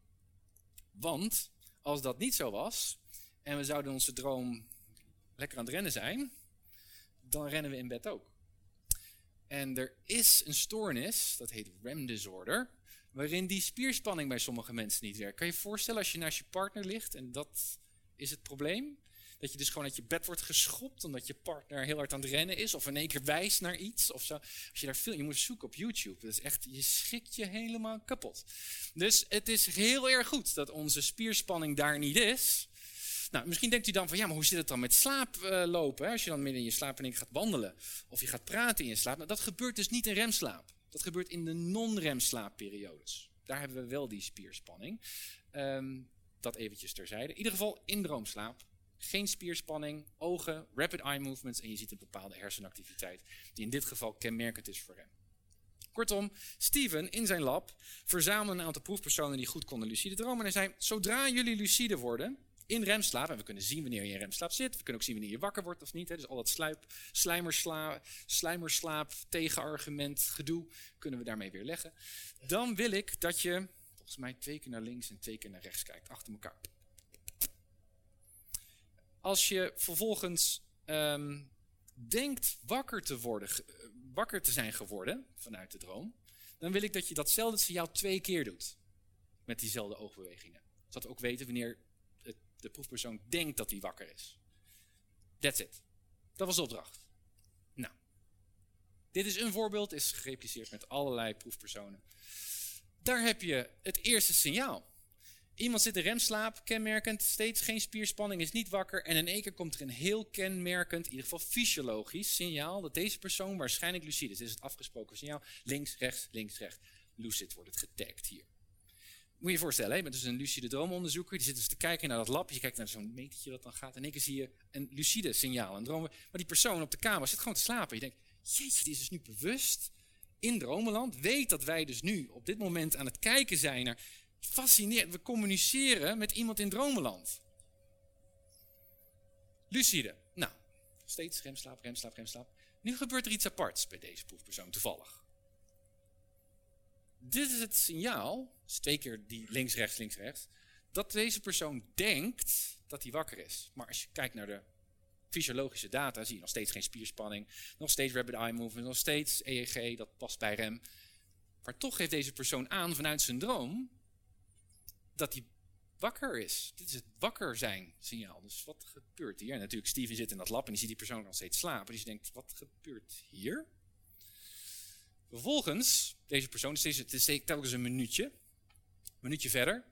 S3: Want als dat niet zo was en we zouden onze droom lekker aan het rennen zijn, dan rennen we in bed ook. En er is een stoornis, dat heet REM disorder, waarin die spierspanning bij sommige mensen niet werkt. Kan je je voorstellen als je naast je partner ligt en dat is het probleem? Dat je dus gewoon uit je bed wordt geschopt omdat je partner heel hard aan het rennen is. Of in één keer wijst naar iets. Of zo. Als je daar veel, je moet zoeken op YouTube. Dat is echt, je schikt je helemaal kapot. Dus het is heel erg goed dat onze spierspanning daar niet is. Nou, misschien denkt u dan van, ja, maar hoe zit het dan met slaaplopen? Uh, als je dan midden in je slaap en ik gaat wandelen. Of je gaat praten in je slaap. Nou, dat gebeurt dus niet in remslaap. Dat gebeurt in de non-remslaapperiodes. Daar hebben we wel die spierspanning. Um, dat eventjes terzijde. In ieder geval in droomslaap geen spierspanning, ogen, rapid eye movements en je ziet een bepaalde hersenactiviteit die in dit geval kenmerkend is voor hem. Kortom, Steven in zijn lab verzamelde een aantal proefpersonen die goed konden lucide dromen. En hij zei, zodra jullie lucide worden, in remslaap, en we kunnen zien wanneer je in remslaap zit, we kunnen ook zien wanneer je wakker wordt of niet. Hè, dus al dat sluip, slijmersla, slijmerslaap, tegenargument, gedoe, kunnen we daarmee weer leggen. Dan wil ik dat je, volgens mij, twee keer naar links en twee keer naar rechts kijkt, achter elkaar. Als je vervolgens um, denkt wakker te, worden, wakker te zijn geworden vanuit de droom, dan wil ik dat je datzelfde signaal twee keer doet. Met diezelfde oogbewegingen. Zodat we ook weten wanneer de proefpersoon denkt dat hij wakker is. That's it. Dat was de opdracht. Nou. Dit is een voorbeeld, is gerepliceerd met allerlei proefpersonen. Daar heb je het eerste signaal. Iemand zit in remslaap, kenmerkend, steeds geen spierspanning, is niet wakker. En in één keer komt er een heel kenmerkend, in ieder geval fysiologisch signaal dat deze persoon waarschijnlijk lucide is. Dit is het afgesproken signaal. Links, rechts, links, rechts. Lucid wordt het getagd hier. Moet je je voorstellen, je bent dus een lucide droomonderzoeker. Die zit dus te kijken naar dat lab. Je kijkt naar zo'n metertje dat dan gaat. En in één keer zie je een lucide signaal, een droom. Maar die persoon op de kamer zit gewoon te slapen. Je denkt, jeetje, die is dus nu bewust in dromenland. Weet dat wij dus nu op dit moment aan het kijken zijn naar fascinerend. We communiceren met iemand in dromenland. Lucide. Nou, steeds remslaap, remslaap, remslaap. Nu gebeurt er iets aparts bij deze proefpersoon, toevallig. Dit is het signaal, dus twee keer die links, rechts, links, rechts, dat deze persoon denkt dat hij wakker is. Maar als je kijkt naar de fysiologische data, zie je nog steeds geen spierspanning, nog steeds rapid eye movement, nog steeds EEG, dat past bij rem. Maar toch geeft deze persoon aan vanuit zijn droom dat hij wakker is. Dit is het wakker zijn signaal. Dus wat gebeurt hier? En natuurlijk, Steven zit in dat lab en die ziet die persoon nog steeds slapen. Dus je denkt, wat gebeurt hier? Vervolgens, deze persoon, dus deze, het is telkens een minuutje, een minuutje verder,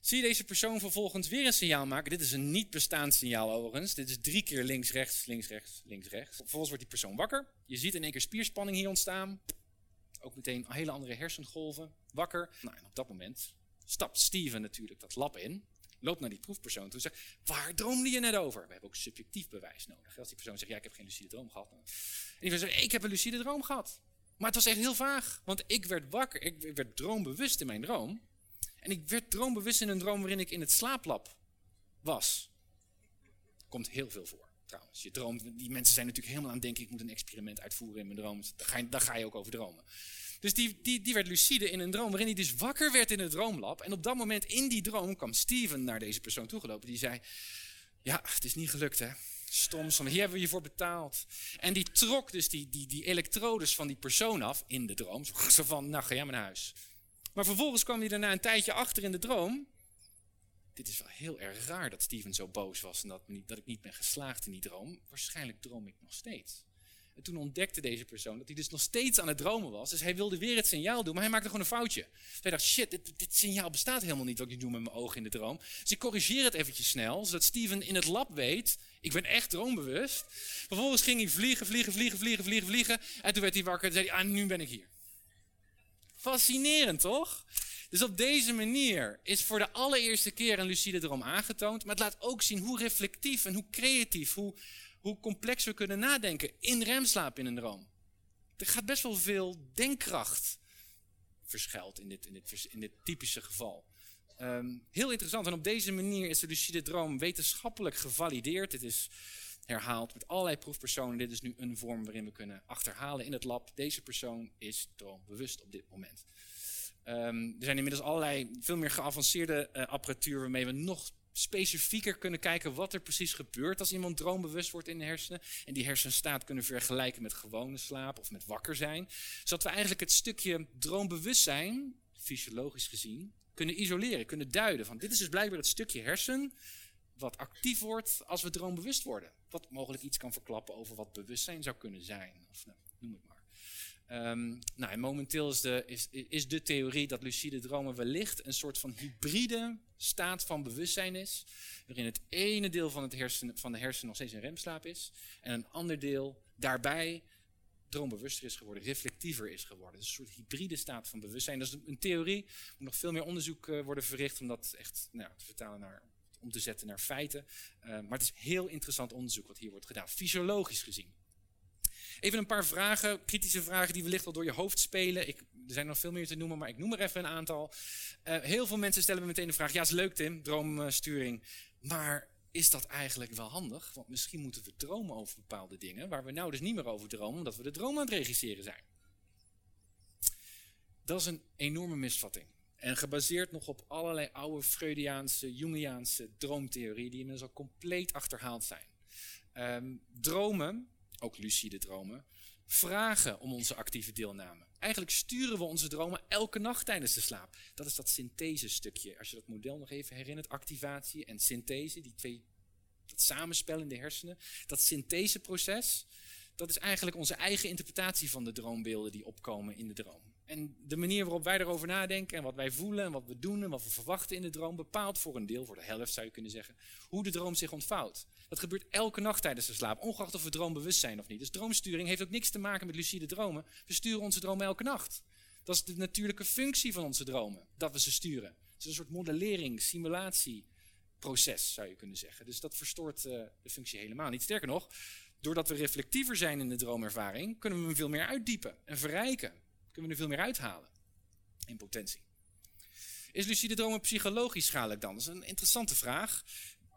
S3: zie je deze persoon vervolgens weer een signaal maken. Dit is een niet bestaand signaal overigens. Dit is drie keer links, rechts, links, rechts, links, rechts. Vervolgens wordt die persoon wakker. Je ziet in één keer spierspanning hier ontstaan. Ook meteen hele andere hersengolven. Wakker. Nou, en op dat moment stapt Steven natuurlijk dat lab in, loopt naar die proefpersoon toe en zegt, waar droomde je net over? We hebben ook subjectief bewijs nodig. Als die persoon zegt, ja, ik heb geen lucide droom gehad. En die persoon zegt, ik heb een lucide droom gehad. Maar het was echt heel vaag, want ik werd wakker, ik werd droombewust in mijn droom. En ik werd droombewust in een droom waarin ik in het slaaplab was. Komt heel veel voor, trouwens. Je droomt, die mensen zijn natuurlijk helemaal aan het denken, ik moet een experiment uitvoeren in mijn droom. Daar ga je, daar ga je ook over dromen. Dus die, die, die werd lucide in een droom, waarin hij dus wakker werd in het droomlab. En op dat moment in die droom kwam Steven naar deze persoon toegelopen. Die zei, ja, het is niet gelukt hè. Stom, stom, hier hebben we je voor betaald. En die trok dus die, die, die elektrodes van die persoon af in de droom. Zo van, nou ga jij maar naar huis. Maar vervolgens kwam hij daarna een tijdje achter in de droom. Dit is wel heel erg raar dat Steven zo boos was en dat, dat ik niet ben geslaagd in die droom. Waarschijnlijk droom ik nog steeds. En toen ontdekte deze persoon dat hij dus nog steeds aan het dromen was. Dus hij wilde weer het signaal doen, maar hij maakte gewoon een foutje. Hij dacht, shit, dit, dit signaal bestaat helemaal niet wat ik doe met mijn ogen in de droom. Dus ik corrigeer het eventjes snel, zodat Steven in het lab weet, ik ben echt droombewust. Vervolgens ging hij vliegen, vliegen, vliegen, vliegen, vliegen, vliegen. En toen werd hij wakker en zei hij, ah, nu ben ik hier. Fascinerend, toch? Dus op deze manier is voor de allereerste keer een lucide droom aangetoond. Maar het laat ook zien hoe reflectief en hoe creatief, hoe, hoe complex we kunnen nadenken in remslaap in een droom. Er gaat best wel veel denkkracht verschuilt in dit, in dit, in dit typische geval. Ehm, heel interessant. En op deze manier is de lucide droom wetenschappelijk gevalideerd. Dit is herhaald met allerlei proefpersonen. Dit is nu een vorm waarin we kunnen achterhalen in het lab. Deze persoon is droombewust op dit moment. Ehm, er zijn inmiddels allerlei veel meer geavanceerde uh, apparatuur waarmee we nog specifieker kunnen kijken wat er precies gebeurt als iemand droombewust wordt in de hersenen. En die hersenstaat kunnen vergelijken met gewone slaap of met wakker zijn. Zodat we eigenlijk het stukje droombewustzijn, fysiologisch gezien, kunnen isoleren, kunnen duiden. Van dit is dus blijkbaar het stukje hersen wat actief wordt als we droombewust worden. Wat mogelijk iets kan verklappen over wat bewustzijn zou kunnen zijn. Of nou, noem het maar. Um, nou, en momenteel is de, is, is de theorie dat lucide dromen wellicht een soort van hybride staat van bewustzijn is. Waarin het ene deel van, het hersen, van de hersenen nog steeds in remslaap is. En een ander deel daarbij droombewuster is geworden, reflectiever is geworden. Dus een soort hybride staat van bewustzijn. Dat is een theorie. Moet nog veel meer onderzoek uh, worden verricht om dat echt nou, te vertalen naar, om te zetten naar feiten. Uh, maar het is heel interessant onderzoek wat hier wordt gedaan, fysiologisch gezien. Even een paar vragen, kritische vragen die wellicht wel door je hoofd spelen. Ik, er zijn nog veel meer te noemen, maar ik noem er even een aantal. Uh, heel veel mensen stellen me meteen de vraag, ja is leuk Tim, droomsturing. Maar is dat eigenlijk wel handig? Want misschien moeten we dromen over bepaalde dingen, waar we nou dus niet meer over dromen, omdat we de droom aan het regisseren zijn. Dat is een enorme misvatting. En gebaseerd nog op allerlei oude Freudiaanse, Jungiaanse droomtheorieën die inmiddels al compleet achterhaald zijn. Um, dromen ook lucide dromen, vragen om onze actieve deelname. Eigenlijk sturen we onze dromen elke nacht tijdens de slaap. Dat is dat synthese-stukje. Als je dat model nog even herinnert, activatie en synthese, die twee, dat samenspel in de hersenen. Dat syntheseproces, dat is eigenlijk onze eigen interpretatie van de droombeelden die opkomen in de droom. En de manier waarop wij erover nadenken en wat wij voelen en wat we doen en wat we verwachten in de droom bepaalt voor een deel, voor de helft zou je kunnen zeggen, hoe de droom zich ontvouwt. Dat gebeurt elke nacht tijdens de slaap, ongeacht of we droombewust zijn of niet. Dus droomsturing heeft ook niks te maken met lucide dromen. We sturen onze dromen elke nacht. Dat is de natuurlijke functie van onze dromen, dat we ze sturen. Het is een soort modellering, simulatieproces zou je kunnen zeggen. Dus dat verstoort uh, de functie helemaal niet. Sterker nog, doordat we reflectiever zijn in de droomervaring, kunnen we hem veel meer uitdiepen en verrijken. Kunnen we er veel meer uithalen in potentie. Is lucide dromen psychologisch schadelijk dan? Dat is een interessante vraag.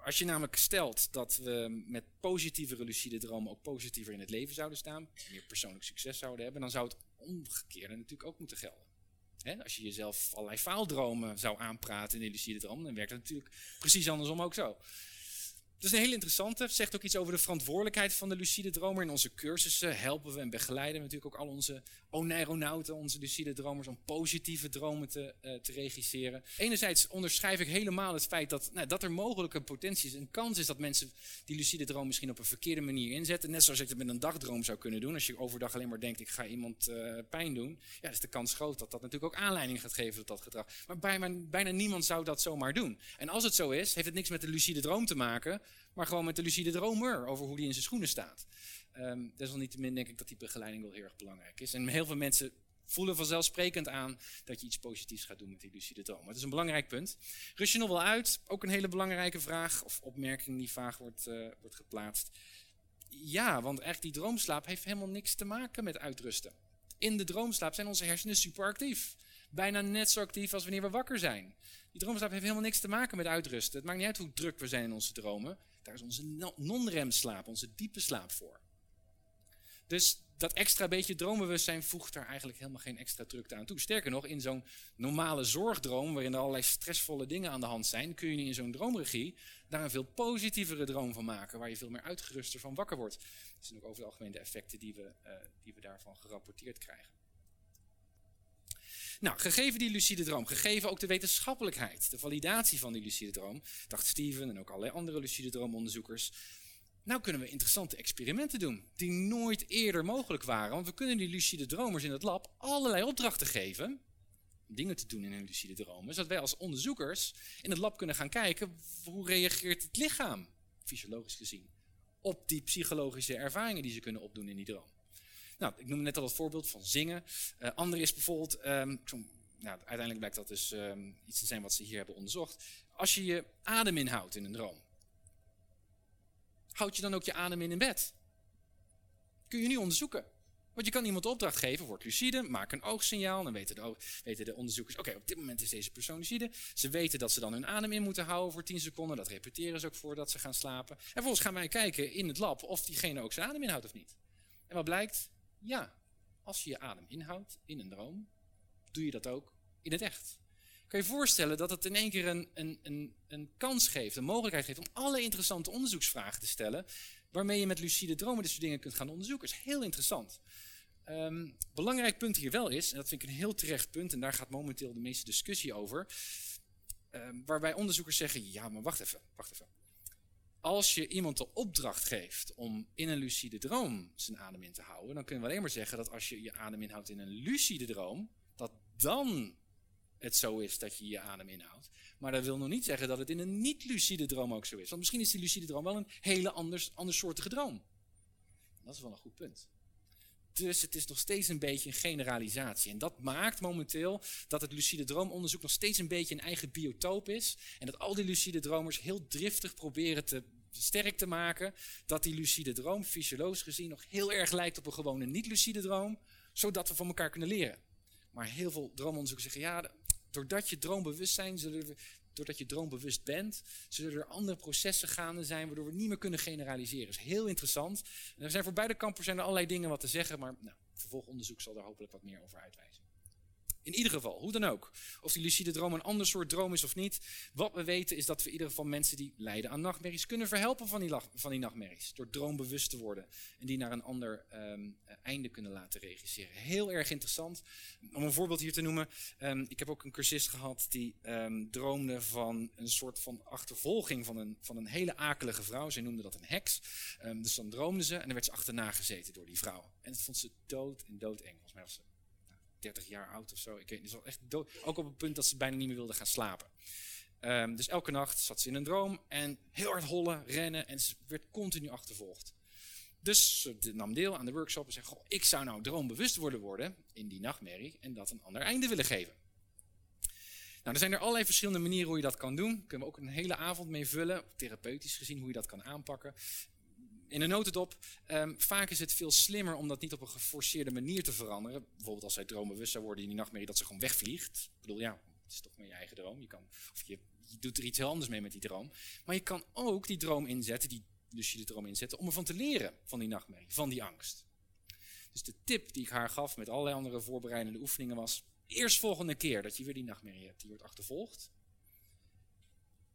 S3: Als je namelijk stelt dat we met positievere lucide dromen ook positiever in het leven zouden staan, meer persoonlijk succes zouden hebben, dan zou het omgekeerde natuurlijk ook moeten gelden. als je jezelf allerlei faaldromen zou aanpraten in de lucide droom, dan werkt het natuurlijk precies andersom ook zo. Dat is een heel interessante. Zegt ook iets over de verantwoordelijkheid van de lucide dromer. In onze cursussen helpen we en begeleiden we natuurlijk ook al onze oneironauten, onze lucide dromers, om positieve dromen te, uh, te regisseren. Enerzijds onderschrijf ik helemaal het feit dat, nou, dat er mogelijk een potentie is, een kans is dat mensen die lucide droom misschien op een verkeerde manier inzetten. Net zoals ik het met een dagdroom zou kunnen doen. Als je overdag alleen maar denkt, ik ga iemand uh, pijn doen. Ja, is de kans groot dat dat natuurlijk ook aanleiding gaat geven tot dat gedrag. Maar bijna, bijna niemand zou dat zomaar doen. En als het zo is, heeft het niks met de lucide droom te maken maar gewoon met de lucide dromer over hoe die in zijn schoenen staat. Um, desalniettemin denk ik dat die begeleiding wel heel erg belangrijk is. En heel veel mensen voelen vanzelfsprekend aan dat je iets positiefs gaat doen met die lucide droom. Het is een belangrijk punt. Rust je nog wel uit? Ook een hele belangrijke vraag of opmerking die vaag wordt, uh, wordt geplaatst. Ja, want eigenlijk die droomslaap heeft helemaal niks te maken met uitrusten. In de droomslaap zijn onze hersenen superactief. Bijna net zo actief als wanneer we wakker zijn. Die droomslaap heeft helemaal niks te maken met uitrusten. Het maakt niet uit hoe druk we zijn in onze dromen. Daar is onze non-remslaap, onze diepe slaap voor. Dus dat extra beetje droombewustzijn voegt daar eigenlijk helemaal geen extra drukte aan toe. Sterker nog, in zo'n normale zorgdroom, waarin er allerlei stressvolle dingen aan de hand zijn, kun je in zo'n droomregie daar een veel positievere droom van maken, waar je veel meer uitgeruster van wakker wordt. Dat zijn ook over het algemeen de effecten die we, uh, die we daarvan gerapporteerd krijgen. Nou, gegeven die lucide droom, gegeven ook de wetenschappelijkheid, de validatie van die lucide droom, dacht Steven en ook allerlei andere lucide droomonderzoekers, nou kunnen we interessante experimenten doen die nooit eerder mogelijk waren. Want we kunnen die lucide dromers in het lab allerlei opdrachten geven om dingen te doen in hun lucide dromen, zodat wij als onderzoekers in het lab kunnen gaan kijken hoe reageert het lichaam, fysiologisch gezien, op die psychologische ervaringen die ze kunnen opdoen in die droom. Nou, ik noemde net al het voorbeeld van zingen. Uh, andere is bijvoorbeeld, um, nou, uiteindelijk blijkt dat dus ehm, iets te zijn wat ze hier hebben onderzocht. Als je je adem inhoudt in een droom, houd je dan ook je adem in in bed? Kun je nu onderzoeken. Want je kan iemand opdracht geven, wordt lucide, maak een oogsignaal. Dan weten de, weten de onderzoekers, oké, op dit moment is deze persoon lucide. Ze weten dat ze dan hun adem in moeten houden voor 10 seconden. Dat repeteren ze ook voordat ze gaan slapen. En vervolgens gaan wij kijken in het lab of diegene ook zijn adem inhoudt of niet. En wat blijkt? Ja, als je je adem inhoudt in een droom, doe je dat ook in het echt. Kan je voorstellen dat het in één keer een, een, een, een kans geeft, een mogelijkheid geeft om alle interessante onderzoeksvragen te stellen, waarmee je met lucide dromen dit soort dingen kunt gaan onderzoeken. Dat is heel interessant. Um, belangrijk punt hier wel is, en dat vind ik een heel terecht punt, en daar gaat momenteel de meeste discussie over, um, waarbij onderzoekers zeggen, ja maar wacht even, wacht even. Als je iemand de opdracht geeft om in een lucide droom zijn adem in te houden, dan kunnen we alleen maar zeggen dat als je je adem inhoudt in een lucide droom, dat dan het zo is dat je je adem inhoudt. Maar dat wil nog niet zeggen dat het in een niet-lucide droom ook zo is. Want misschien is die lucide droom wel een hele anders, andersoortige droom. Dat is wel een goed punt. Dus het is nog steeds een beetje een generalisatie. En dat maakt momenteel dat het lucide droomonderzoek nog steeds een beetje een eigen biotoop is. En dat al die lucide dromers heel driftig proberen te sterk te maken dat die lucide droom fysiologisch gezien nog heel erg lijkt op een gewone niet-lucide droom, zodat we van elkaar kunnen leren. Maar heel veel droomonderzoekers zeggen, ja, doordat je droombewust zijn, doordat je droombewust bent, zullen er andere processen gaande zijn, waardoor we niet meer kunnen generaliseren. Dat is heel interessant. En er zijn voor beide kampen zijn er allerlei dingen wat te zeggen, maar nou, vervolgonderzoek zal daar hopelijk wat meer over uitwijzen. In ieder geval, hoe dan ook. Of die lucide droom een ander soort droom is of niet. Wat we weten is dat we in ieder geval mensen die lijden aan nachtmerries kunnen verhelpen van die, van die nachtmerries. Door droombewust te worden. En die naar een ander um, einde kunnen laten regisseren. Heel erg interessant. Om een voorbeeld hier te noemen. Um, ik heb ook een cursist gehad die um, droomde van een soort van achtervolging van een, van een hele akelige vrouw. Zij noemde dat een heks. dus dan droomde ze en dan werd ze achterna gezeten door die vrouw. En dat vond ze dood en doodeng. Volgens mij was ze 30 jaar oud of zo. Ik weet niet, echt dood. Ook op het punt dat ze bijna niet meer wilde gaan slapen. Um, dus elke nacht zat ze in een droom en heel hard hollen, rennen en ze werd continu achtervolgd. Dus ze nam deel aan de workshop en zei: Goh, ik zou nou droombewust worden worden in die nachtmerrie en dat een ander einde willen geven. Nou, er zijn er allerlei verschillende manieren hoe je dat kan doen. Kunnen we ook een hele avond mee vullen, therapeutisch gezien, hoe je dat kan aanpakken in een notendop, um, vaak is het veel slimmer om dat niet op een geforceerde manier te veranderen. Bijvoorbeeld als zij dromenbewust zou worden in die nachtmerrie dat ze gewoon wegvliegt. Ik bedoel, ja, het is toch maar je eigen droom. Je, kan, of je, je doet er iets heel anders mee met die droom. Maar je kan ook die droom inzetten, die, dus je de droom inzetten, om ervan te leren van die nachtmerrie, van die angst. Dus de tip die ik haar gaf met allerlei andere voorbereidende oefeningen was, eerst volgende keer dat je weer die nachtmerrie hebt, die wordt achtervolgd.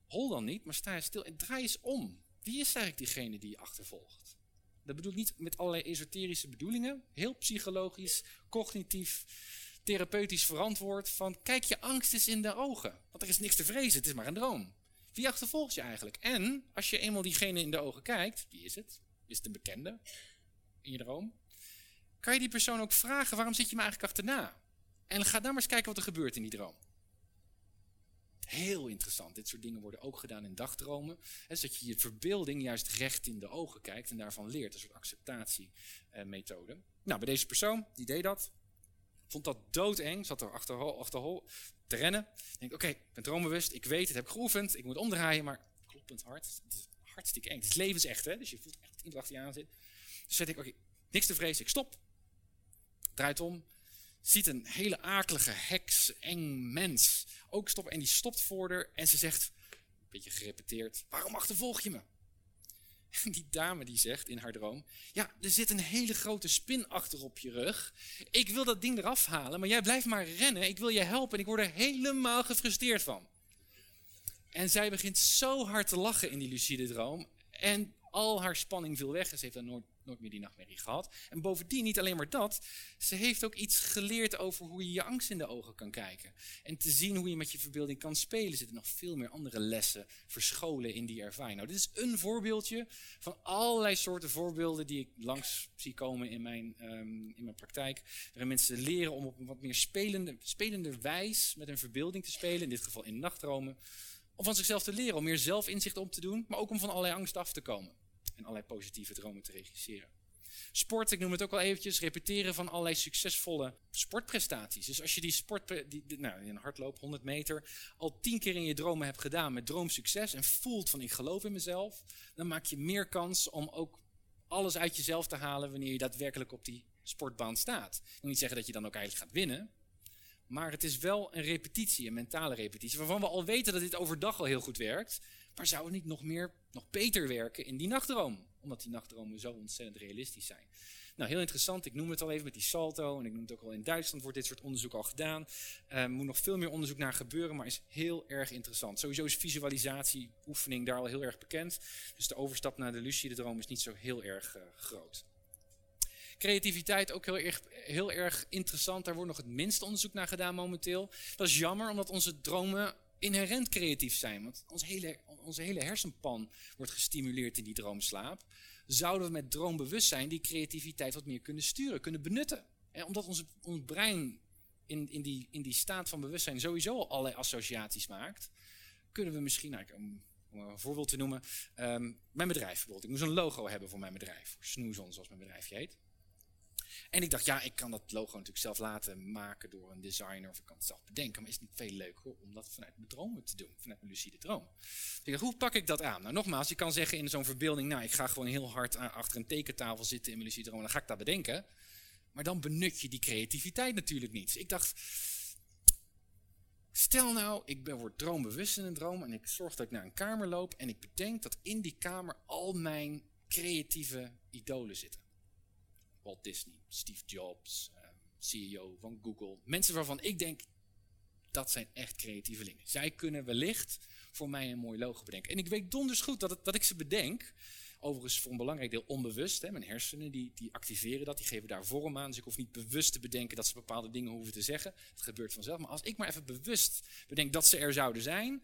S3: Hol dan niet, maar sta stil en draai eens om. Wie is eigenlijk diegene die je achtervolgt? Dat bedoel ik niet met allerlei esoterische bedoelingen. Heel psychologisch, cognitief, therapeutisch verantwoord. Van kijk je angst eens in de ogen. Want er is niks te vrezen, het is maar een droom. Wie achtervolgt je eigenlijk? En als je eenmaal diegene in de ogen kijkt, wie is het? Is het een bekende in je droom? Kan je die persoon ook vragen, waarom zit je me eigenlijk achterna? En ga dan maar eens kijken wat er gebeurt in die droom. Heel interessant. Dit soort dingen worden ook gedaan in dagdromen. Dus dat je je verbeelding juist recht in de ogen kijkt en daarvan leert. Een soort acceptatiemethode. nou, bij deze persoon, die deed dat. Vond dat doodeng. Zat er achter, achter te rennen. Denk, oké, ik ben droombewust. Ik weet, het heb ik geoefend. Ik moet omdraaien, maar kloppend hard. Het is hartstikke eng. Het is levensecht, hè. Dus je voelt echt iemand achter je aan zit. Dus zei ik, oké, niks te vrezen. Ik stop. Draait om ziet een hele akelige, heks, eng mens ook stoppen. En die stopt voor haar en ze zegt, een beetje gerepeteerd, waarom achtervolg je me? [LAUGHS] En die dame die zegt in haar droom, ja, er zit een hele grote spin achter op je rug. Ik wil dat ding eraf halen, maar jij blijft maar rennen. Ik wil je helpen en ik word er helemaal gefrustreerd van. En zij begint zo hard te lachen in die lucide droom. En al haar spanning viel weg. Ze heeft dan nooit nooit meer die nachtmerrie gehad. En bovendien, niet alleen maar dat, ze heeft ook iets geleerd over hoe je je angst in de ogen kan kijken. En te zien hoe je met je verbeelding kan spelen. Zitten nog veel meer andere lessen verscholen in die ervaring. Nou, dit is een voorbeeldje van allerlei soorten voorbeelden die ik langs zie komen in mijn, um, in mijn praktijk. Waarin mensen leren om op een wat meer spelende, spelende wijs met hun verbeelding te spelen. In dit geval in nachtdromen. Om van zichzelf te leren, om meer zelfinzicht op te doen, maar ook om van allerlei angst af te komen en allerlei positieve dromen te regisseren. Sport, ik noem het ook al eventjes, repeteren van allerlei succesvolle sportprestaties. Dus als je die sport, die, die, nou, een hardloop, 100 meter, al tien keer in je dromen hebt gedaan met droomsucces en voelt van ik geloof in mezelf, dan maak je meer kans om ook alles uit jezelf te halen wanneer je daadwerkelijk op die sportbaan staat. Ik wil niet zeggen dat je dan ook eigenlijk gaat winnen, maar het is wel een repetitie, een mentale repetitie, waarvan we al weten dat dit overdag al heel goed werkt. Maar zou het niet nog meer, nog beter werken in die nachtdroom? Omdat die nachtdromen zo ontzettend realistisch zijn. Nou, heel interessant. Ik noem het al even met die salto. En ik noem het ook al in Duitsland wordt dit soort onderzoek al gedaan. Er uh, moet nog veel meer onderzoek naar gebeuren, maar is heel erg interessant. Sowieso is visualisatieoefening daar al heel erg bekend. Dus de overstap naar de lucide droom is niet zo heel erg uh, groot. Creativiteit ook heel erg, heel erg interessant. Daar wordt nog het minste onderzoek naar gedaan momenteel. Dat is jammer, omdat onze dromen inherent creatief zijn. Want ons hele, onze hele hersenpan wordt gestimuleerd in die droomslaap. Zouden we met droombewustzijn die creativiteit wat meer kunnen sturen, kunnen benutten. En omdat ons brein in, in, die, in die staat van bewustzijn sowieso al allerlei associaties maakt, kunnen we misschien, nou, om, een voorbeeld te noemen, um, mijn bedrijf bijvoorbeeld. Ik moest een logo hebben voor mijn bedrijf, Snoezon zoals mijn bedrijfje heet. En ik dacht, ja, ik kan dat logo natuurlijk zelf laten maken door een designer of ik kan het zelf bedenken. Maar is het niet veel leuker om dat vanuit mijn dromen te doen, vanuit mijn lucide droom. Dus ik dacht, hoe pak ik dat aan? Nou, nogmaals, je kan zeggen in zo'n verbeelding, nou, ik ga gewoon heel hard achter een tekentafel zitten in mijn lucide droom en dan ga ik dat bedenken. Maar dan benut je die creativiteit natuurlijk niet. Dus ik dacht, stel nou, ik ben, word droombewust in een droom en ik zorg dat ik naar een kamer loop en ik bedenk dat in die kamer al mijn creatieve idolen zitten. Walt Disney, Steve Jobs, uh, CEO van Google. Mensen waarvan ik denk, dat zijn echt creatievelingen. Zij kunnen wellicht voor mij een mooi logo bedenken. En ik weet donders goed dat, dat ik ze bedenk. Overigens voor een belangrijk deel onbewust. Hè. Mijn hersenen die, die activeren dat, die geven daar vorm aan. Dus ik hoef niet bewust te bedenken dat ze bepaalde dingen hoeven te zeggen. Het gebeurt vanzelf. Maar als ik maar even bewust bedenk dat ze er zouden zijn,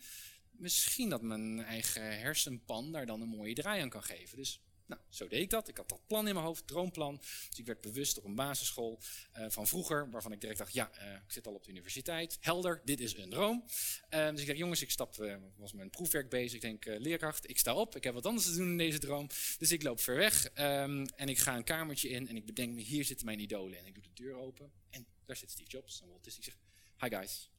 S3: misschien dat mijn eigen hersenpan daar dan een mooie draai aan kan geven. Dus nou, zo deed ik dat. Ik had dat plan in mijn hoofd, droomplan. Dus ik werd bewust op een basisschool uh, van vroeger, waarvan ik direct dacht, ja, uh, ik zit al op de universiteit. Helder, dit is een droom. Uh, dus ik dacht, jongens, ik stap, was met proefwerk bezig. Ik denk, leerkracht, ik sta op. Ik heb wat anders te doen in deze droom. Dus ik loop ver weg um, en ik ga een kamertje in en ik bedenk me, hier zitten mijn idolen. En ik doe de deur open en daar zit Steve Jobs en Walt Disney. Ik zeg, hi guys,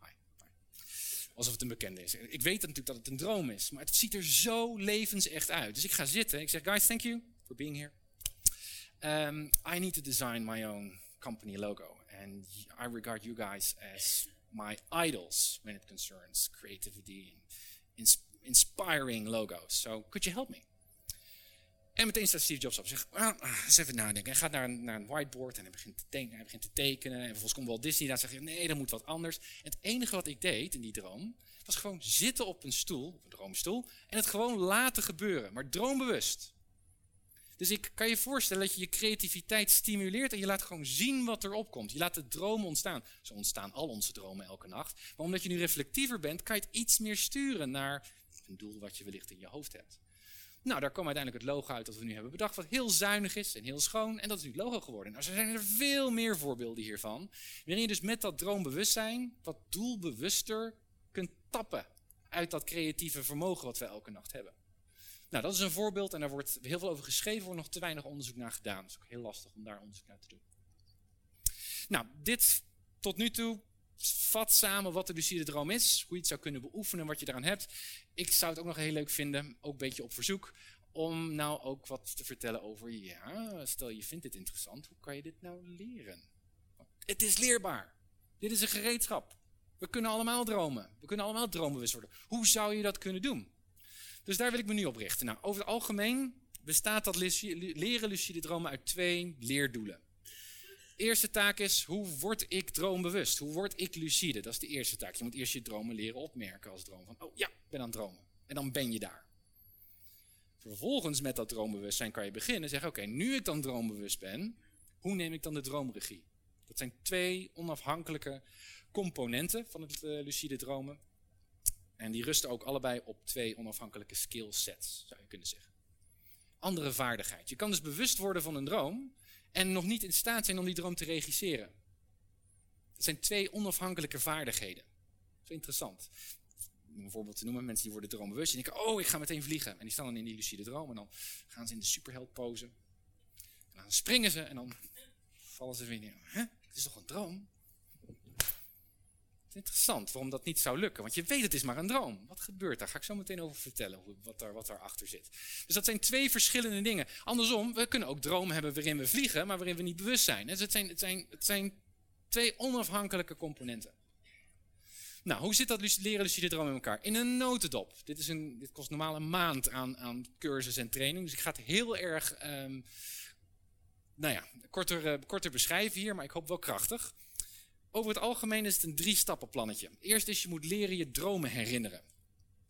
S3: alsof het een bekende is. Ik weet natuurlijk dat het een droom is, maar het ziet er zo levensecht uit. Dus ik ga zitten. Ik zeg, guys, thank you for being here. Um, I need to design my own company logo. And I regard you guys as my idols when it concerns creativity and inspiring logos. So could you help me? En meteen staat Steve Jobs op en zegt, ah, eens even nadenken. Hij gaat naar een, naar een whiteboard en hij begint, te tekenen, hij begint te tekenen. En vervolgens komt wel Disney daar en zegt, nee, dat moet wat anders. Het enige wat ik deed in die droom, was gewoon zitten op een stoel, op een droomstoel, en het gewoon laten gebeuren, maar droombewust. Dus ik kan je voorstellen dat je je creativiteit stimuleert en je laat gewoon zien wat erop komt. Je laat de dromen ontstaan. Zo ontstaan al onze dromen elke nacht. Maar omdat je nu reflectiever bent, kan je het iets meer sturen naar een doel wat je wellicht in je hoofd hebt. Nou, daar kwam uiteindelijk het logo uit dat we nu hebben bedacht, wat heel zuinig is en heel schoon. En dat is nu het logo geworden. Nou, er zijn er veel meer voorbeelden hiervan. Waarin je dus met dat droombewustzijn wat doelbewuster kunt tappen uit dat creatieve vermogen wat we elke nacht hebben. Nou, dat is een voorbeeld en daar wordt heel veel over geschreven, wordt nog te weinig onderzoek naar gedaan. Het is ook heel lastig om daar onderzoek naar te doen. Nou, dit tot nu toe vat samen wat de lucide droom is, hoe je het zou kunnen beoefenen, wat je eraan hebt. Ik zou het ook nog heel leuk vinden, ook een beetje op verzoek, om nou ook wat te vertellen over, ja, stel je vindt dit interessant, hoe kan je dit nou leren? Het is leerbaar. Dit is een gereedschap. We kunnen allemaal dromen. We kunnen allemaal droombewust worden. Hoe zou je dat kunnen doen? Dus daar wil ik me nu op richten. Nou, over het algemeen bestaat dat leren lucide dromen uit twee leerdoelen. Eerste taak is, hoe word ik droombewust? Hoe word ik lucide? Dat is de eerste taak. Je moet eerst je dromen leren opmerken als droom. Van, oh ja, ik ben aan het dromen. En dan ben je daar. Vervolgens met dat droombewustzijn kan je beginnen. Zeggen, oké, nu ik dan droombewust ben, hoe neem ik dan de droomregie? Dat zijn twee onafhankelijke componenten van het uh, lucide dromen. En die rusten ook allebei op twee onafhankelijke skillsets, zou je kunnen zeggen. Andere vaardigheid. Je kan dus bewust worden van een droom, en nog niet in staat zijn om die droom te regisseren. Dat zijn twee onafhankelijke vaardigheden. Dat is interessant. Om een voorbeeld te noemen, mensen die worden droombewust. Die denken, oh, ik ga meteen vliegen. En die staan dan in die lucide droom. En dan gaan ze in de superheld pose. dan springen ze en dan [LAUGHS] vallen ze weer neer. Het is toch een droom? Interessant waarom dat niet zou lukken, want je weet het is maar een droom. Wat gebeurt daar? Ga ik zo meteen over vertellen, wat, daar, wat daarachter zit. Dus dat zijn twee verschillende dingen. Andersom, we kunnen ook dromen hebben waarin we vliegen, maar waarin we niet bewust zijn. Dus het zijn, het zijn, het zijn twee onafhankelijke componenten. Nou, hoe zit dat leren lucide dromen in elkaar? In een notendop. Dit, is een, dit kost normaal een maand aan, aan cursus en training. Dus ik ga het heel erg um, nou ja, korter, uh, korter beschrijven hier, maar ik hoop wel krachtig. Over het algemeen is het een drie-stappenplannetje. Eerst is je moet leren je dromen herinneren.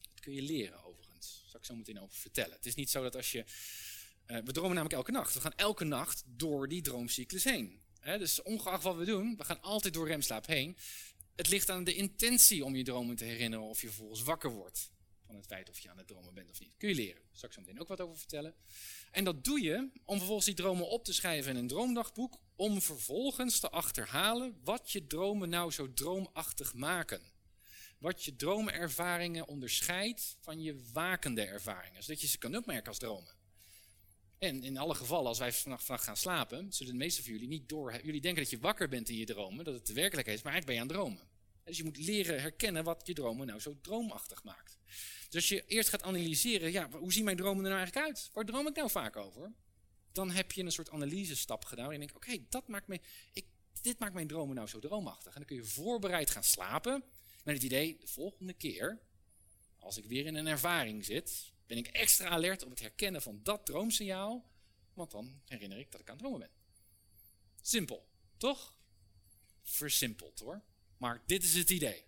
S3: Dat kun je leren overigens. Daar zal ik zo meteen over vertellen. Het is niet zo dat als je... Uh, we dromen namelijk elke nacht. We gaan elke nacht door die droomcyclus heen. He, dus ongeacht wat we doen, we gaan altijd door remslaap heen. Het ligt aan de intentie om je dromen te herinneren of je vervolgens wakker wordt van het feit of je aan het dromen bent of niet. Kun je leren. Zal ik zo meteen ook wat over vertellen. En dat doe je om vervolgens die dromen op te schrijven in een droomdagboek, om vervolgens te achterhalen wat je dromen nou zo droomachtig maken. Wat je droomervaringen onderscheidt van je wakende ervaringen, zodat je ze kan opmerken als dromen. En in alle gevallen, als wij vannacht, vannacht gaan slapen, zullen de meeste van jullie niet door. Jullie denken dat je wakker bent in je dromen, dat het de werkelijkheid is, maar eigenlijk ben je aan het dromen. Dus je moet leren herkennen wat je dromen nou zo droomachtig maakt. Dus als je eerst gaat analyseren, ja, hoe zien mijn dromen er nou eigenlijk uit? Waar droom ik nou vaak over? Dan heb je een soort analysestap gedaan. En je denkt, oké, dat maakt me, ik, dit maakt mijn dromen nou zo droomachtig. En dan kun je voorbereid gaan slapen met het idee, de volgende keer, als ik weer in een ervaring zit, ben ik extra alert op het herkennen van dat droomsignaal, want dan herinner ik dat ik aan het dromen ben. Simpel, toch? Versimpeld hoor. Maar dit is het idee.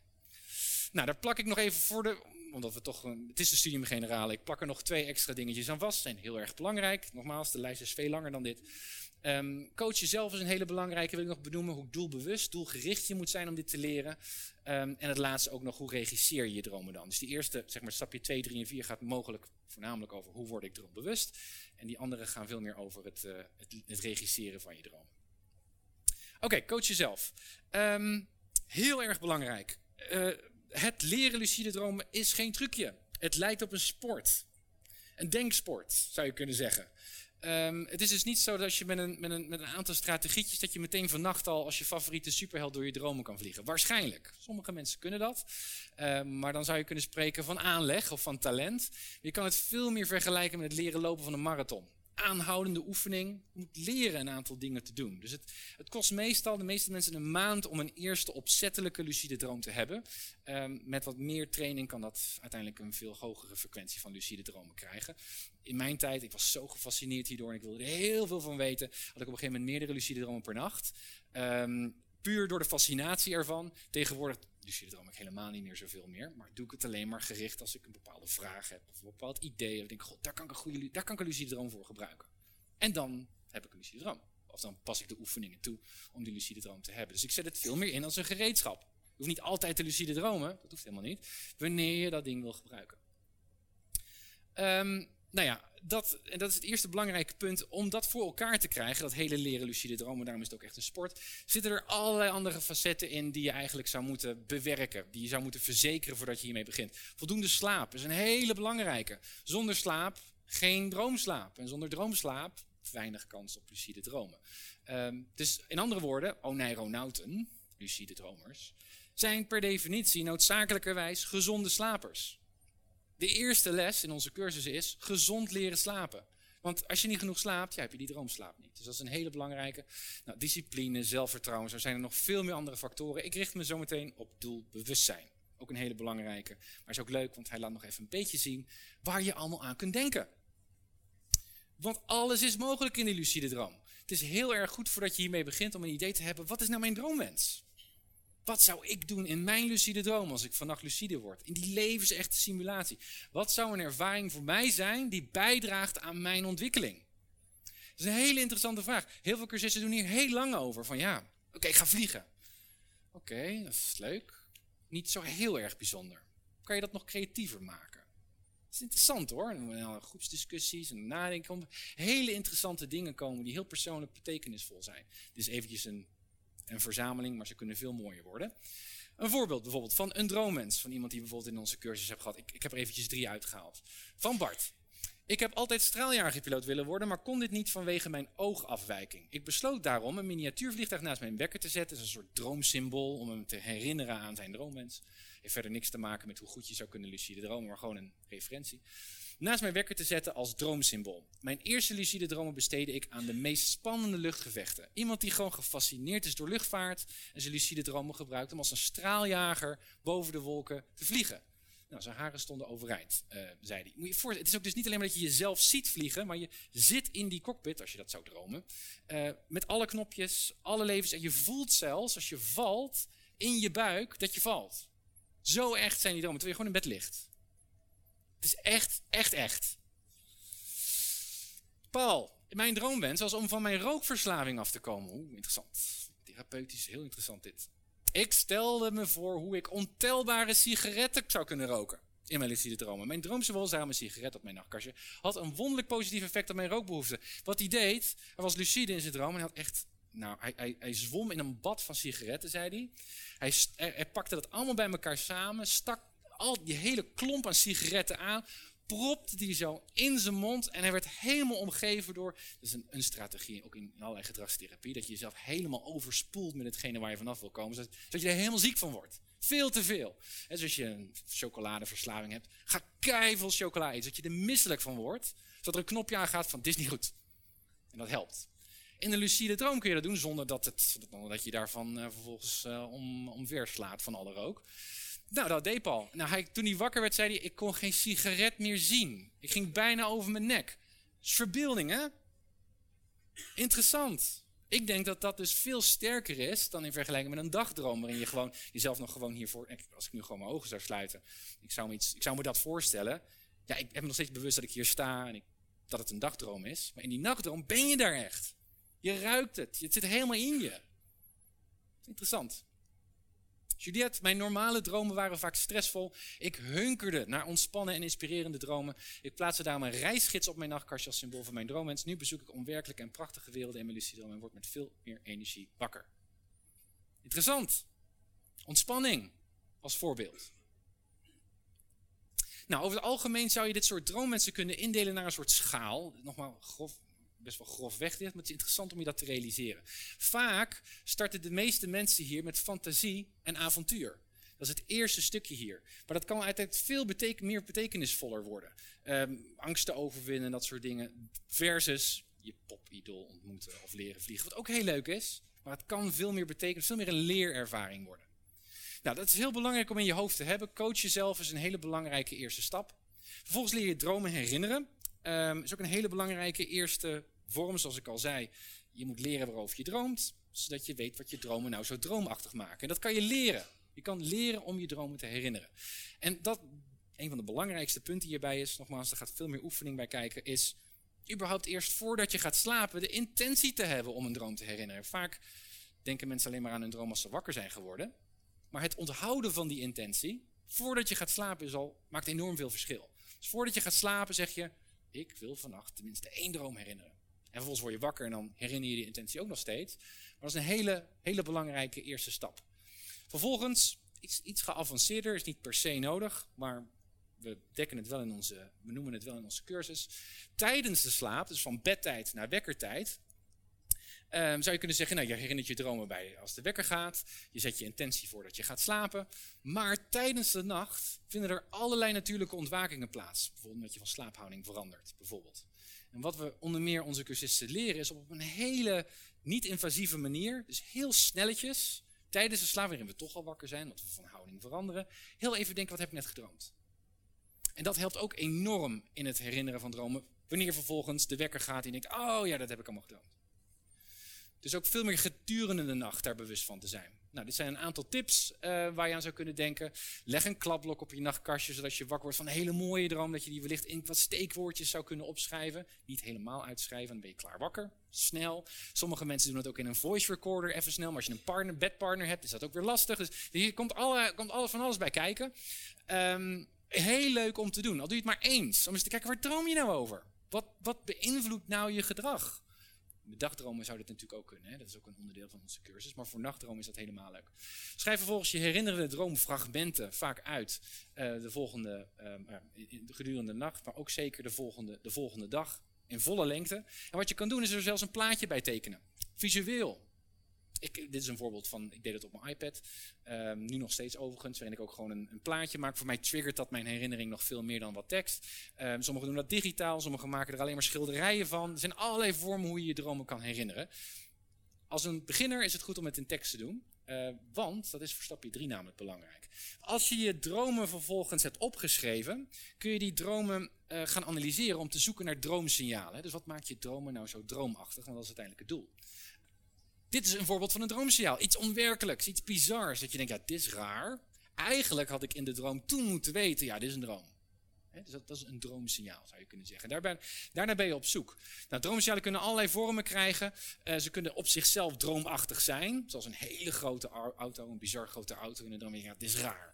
S3: Nou, daar plak ik nog even voor de. Omdat we toch. Het is de studium generale. Ik plak er nog twee extra dingetjes aan vast. Zijn heel erg belangrijk. Nogmaals, de lijst is veel langer dan dit. Um, coach jezelf is een hele belangrijke. Wil ik nog benoemen hoe doelbewust, doelgericht je moet zijn om dit te leren. Um, en het laatste ook nog hoe regisseer je je dromen dan. Dus die eerste, zeg maar, stapje 2, 3 en 4 gaat mogelijk voornamelijk over hoe word ik droombewust. En die andere gaan veel meer over het, uh, het, het regisseren van je droom. Oké, coach jezelf. Um, heel erg belangrijk. Uh, het leren lucide dromen is geen trucje. Het lijkt op een sport. Een denksport, zou je kunnen zeggen. Um, het is dus niet zo dat je met een, met, een, met een aantal strategietjes... dat je meteen vannacht al als je favoriete superheld door je dromen kan vliegen. Waarschijnlijk. Sommige mensen kunnen dat. Um, maar dan zou je kunnen spreken van aanleg of van talent. Je kan het veel meer vergelijken met het leren lopen van een marathon aanhoudende oefening. Moet leren een aantal dingen te doen. Dus het, het, kost meestal de meeste mensen een maand om een eerste opzettelijke lucide droom te hebben. Um, met wat meer training kan dat uiteindelijk een veel hogere frequentie van lucide dromen krijgen. In mijn tijd, ik was zo gefascineerd hierdoor en ik wilde er heel veel van weten, had ik op een gegeven moment meerdere lucide dromen per nacht. Um, puur door de fascinatie ervan. Tegenwoordig lucide droom ik helemaal niet meer zoveel meer. Maar doe ik het alleen maar gericht als ik een bepaalde vraag heb. Of een bepaald idee. Of denk, god, daar kan ik een, goede, ik lucide droom voor gebruiken. En dan heb ik een lucide droom. Of dan pas ik de oefeningen toe om die lucide droom te hebben. Dus ik zet het veel meer in als een gereedschap. Je hoeft niet altijd te lucide dromen. Dat hoeft helemaal niet. Wanneer je dat ding wil gebruiken. Um, nou ja, dat, en dat is het eerste belangrijke punt. Om dat voor elkaar te krijgen, dat hele leren lucide dromen, daarom is het ook echt een sport. Zitten er allerlei andere facetten in die je eigenlijk zou moeten bewerken. Die je zou moeten verzekeren voordat je hiermee begint. Voldoende slaap is een hele belangrijke. Zonder slaap geen droomslaap. En zonder droomslaap weinig kans op lucide dromen. Um, dus in andere woorden, oneironauten, lucide dromers, zijn per definitie noodzakelijkerwijs gezonde slapers. De eerste les in onze cursus is gezond leren slapen. Want als je niet genoeg slaapt, ja, heb je die droomslaap niet. Dus dat is een hele belangrijke. Nou, discipline, zelfvertrouwen, zo zijn er nog veel meer andere factoren. Ik richt me zo meteen op doelbewustzijn. Ook een hele belangrijke. Maar is ook leuk, want hij laat nog even een beetje zien waar je allemaal aan kunt denken. Want alles is mogelijk in die lucide droom. Het is heel erg goed voordat je hiermee begint om een idee te hebben, wat is nou mijn droomwens? Wat zou ik doen in mijn lucide droom als ik vannacht lucide word? In die levensechte simulatie. Wat zou een ervaring voor mij zijn die bijdraagt aan mijn ontwikkeling? Dat is een hele interessante vraag. Heel veel cursisten doen hier heel lang over. Van ja, oké, ik ga vliegen. Oké, dat is leuk. Niet zo heel erg bijzonder. Kan je dat nog creatiever maken? Dat is interessant hoor. Groepsdiscussies en nadenken. Hele interessante dingen komen die heel persoonlijk betekenisvol zijn. Is eventjes een een verzameling, maar ze kunnen veel mooier worden. Een voorbeeld bijvoorbeeld van een droommens, van iemand die bijvoorbeeld in onze cursus hebt gehad. Ik, ik heb er eventjes drie uitgehaald. Van Bart. Ik heb altijd straaljagerpiloot willen worden, maar kon dit niet vanwege mijn oogafwijking. Ik besloot daarom een miniatuurvliegtuig naast mijn wekker te zetten. Dat is een soort droomsymbool om hem te herinneren aan zijn droomwens. Heeft verder niks te maken met hoe goed je zou kunnen lucide dromen, maar gewoon een referentie. Naast mijn wekker te zetten als droomsymbool. Mijn eerste lucide dromen besteedde ik aan de meest spannende luchtgevechten. Iemand die gewoon gefascineerd is door luchtvaart en zijn lucide dromen gebruikt om als een straaljager boven de wolken te vliegen. Nou, zijn haren stonden overeind, uh, zei hij. Moet je voor, het is ook dus niet alleen maar dat je jezelf ziet vliegen, maar je zit in die cockpit, als je dat zou dromen, uh, met alle knopjes, alle levens. En je voelt zelfs, als je valt, in je buik dat je valt. Zo echt zijn die dromen, terwijl je gewoon in bed ligt. Het is echt, echt, echt. Paul, mijn droomwens was om van mijn rookverslaving af te komen. Oeh, interessant. Therapeutisch, heel interessant dit. Ik stelde me voor hoe ik ontelbare sigaretten zou kunnen roken. In mijn lucide dromen. Mijn was daarom een sigaret op mijn nachtkastje. Had een wonderlijk positief effect op mijn rookbehoefte. Wat hij deed, hij was lucide in zijn droom en hij had echt nou, hij, hij, hij, zwom in een bad van sigaretten, zei hij. Hij, hij pakte dat allemaal bij elkaar samen, stak al die hele klomp aan sigaretten aan, propte die zo in zijn mond en hij werd helemaal omgeven door, dat is een, een strategie, ook in, allerlei gedragstherapie, dat je jezelf helemaal overspoelt met hetgene waar je vanaf wil komen, zodat, je er helemaal ziek van wordt. Veel te veel. Dus als je een chocoladeverslaving hebt, ga keiveel chocolade eten, zodat je er misselijk van wordt, zodat er een knopje aangaat van, dit is niet goed. En dat helpt. In een lucide droom kun je dat doen zonder dat, het, dat je daarvan uh, vervolgens uh, om, omver slaat van alle rook. Nou, dat deed Paul. Nou, hij, toen hij wakker werd, zei hij, ik kon geen sigaret meer zien. Ik ging bijna over mijn nek. Dat is verbeelding, hè? Interessant. Ik denk dat dat dus veel sterker is dan in vergelijking met een dagdroom, waarin je gewoon jezelf nog gewoon hiervoor. Als ik nu gewoon mijn ogen zou sluiten, ik zou me, iets, ik zou me dat voorstellen. Ja, ik heb me nog steeds bewust dat ik hier sta en ik, dat het een dagdroom is. Maar in die nachtdroom ben je daar echt. Je ruikt het. Het zit helemaal in je. Interessant. Juliette, mijn normale dromen waren vaak stressvol. Ik hunkerde naar ontspannen en inspirerende dromen. Ik plaatste daarom een reisgids op mijn nachtkastje als symbool van mijn droomwens. Nu bezoek ik onwerkelijke en prachtige werelden in mijn lucide en word met veel meer energie wakker. Interessant. Ontspanning als voorbeeld. Nou, over het algemeen zou je dit soort droomwensen kunnen indelen naar een soort schaal. Nogmaals, grof, best wel grof weg dit, maar het is interessant om je dat te realiseren. Vaak starten de meeste mensen hier met fantasie en avontuur. Dat is het eerste stukje hier. Maar dat kan altijd veel beteken, meer betekenisvoller worden. Um, angsten overwinnen, dat soort dingen. Versus je popidol ontmoeten of leren vliegen. Wat ook heel leuk is. Maar het kan veel meer betekenen, veel meer een leerervaring worden. Nou, dat is heel belangrijk om in je hoofd te hebben. Coach jezelf is een hele belangrijke eerste stap. Vervolgens leer je dromen herinneren. Um, is ook een hele belangrijke eerste vorm, zoals ik al zei. Je moet leren waarover je droomt, zodat je weet wat je dromen nou zo droomachtig maken. En dat kan je leren. Je kan leren om je dromen te herinneren. En dat, een van de belangrijkste punten hierbij is, nogmaals, er gaat veel meer oefening bij kijken, is überhaupt eerst voordat je gaat slapen de intentie te hebben om een droom te herinneren. Vaak denken mensen alleen maar aan hun droom als ze wakker zijn geworden. Maar het onthouden van die intentie, voordat je gaat slapen, is al, maakt enorm veel verschil. Dus voordat je gaat slapen zeg je, ik wil vannacht tenminste één droom herinneren. En vervolgens word je wakker en dan herinner je die intentie ook nog steeds. Maar dat is een hele, hele belangrijke eerste stap. Vervolgens, iets, iets geavanceerder, is niet per se nodig, maar we dekken het wel in onze, we noemen het wel in onze cursus. Tijdens de slaap, dus van bedtijd naar wekkertijd, Um, zou je kunnen zeggen, nou, je herinnert je dromen bij als de wekker gaat. Je zet je intentie voor dat je gaat slapen. Maar tijdens de nacht vinden er allerlei natuurlijke ontwakingen plaats. Bijvoorbeeld dat je van slaaphouding verandert, bijvoorbeeld. En wat we onder meer onze cursisten leren is op een hele niet-invasieve manier, dus heel snelletjes, tijdens de slaap waarin we toch al wakker zijn, omdat we van houding veranderen, heel even denken, wat heb ik net gedroomd? En dat helpt ook enorm in het herinneren van dromen, wanneer vervolgens de wekker gaat en je denkt, oh ja, dat heb ik allemaal gedroomd. Dus ook veel meer gedurende de nacht daar bewust van te zijn. Nou, dit zijn een aantal tips uh, waar je aan zou kunnen denken. Leg een klapblok op je nachtkastje, zodat je wakker wordt van een hele mooie droom, dat je die wellicht in wat steekwoordjes zou kunnen opschrijven. Niet helemaal uitschrijven, dan ben je klaar wakker. Snel. Sommige mensen doen het ook in een voice recorder even snel. Maar als je een partner, bedpartner hebt, is dat ook weer lastig. Dus hier komt, alle, komt alles van alles bij kijken. Um, heel leuk om te doen. Al doe je het maar eens. Om eens te kijken, waar droom je nou over? Wat, wat beïnvloedt nou je gedrag? De dagdromen zou dat natuurlijk ook kunnen. Hè? Dat is ook een onderdeel van onze cursus. Maar voor nachtdromen is dat helemaal leuk. Schrijf vervolgens je herinnerende droomfragmenten vaak uit. Uh, de volgende, uh, gedurende de nacht, maar ook zeker de volgende, de volgende dag in volle lengte. En wat je kan doen is er zelfs een plaatje bij tekenen. Visueel. Ik, dit is een voorbeeld van, ik deed het op mijn iPad. Um, nu nog steeds overigens, waarin ik ook gewoon een, een, plaatje maak. Voor mij triggert dat mijn herinnering nog veel meer dan wat tekst. Um, sommigen doen dat digitaal, sommigen maken er alleen maar schilderijen van. Er zijn allerlei vormen hoe je je dromen kan herinneren. Als een beginner is het goed om het in tekst te doen. Uh, want, dat is voor stapje 3 namelijk belangrijk. Als je je dromen vervolgens hebt opgeschreven, kun je die dromen uh, gaan analyseren om te zoeken naar droomsignalen. Dus wat maakt je dromen nou zo droomachtig? Want dat is uiteindelijk het doel. Dit is een voorbeeld van een droomsignaal. Iets onwerkelijks, iets bizars. Dat je denkt, ja, dit is raar. Eigenlijk had ik in de droom toen moeten weten, ja, dit is een droom. dus dat, is een droomsignaal, zou je kunnen zeggen. Daarna ben je op zoek. Nou, droomsignalen kunnen allerlei vormen krijgen. Uh, ze kunnen op zichzelf droomachtig zijn. Zoals een hele grote auto, een bizar grote auto. Dan denk je, ja, dit is raar.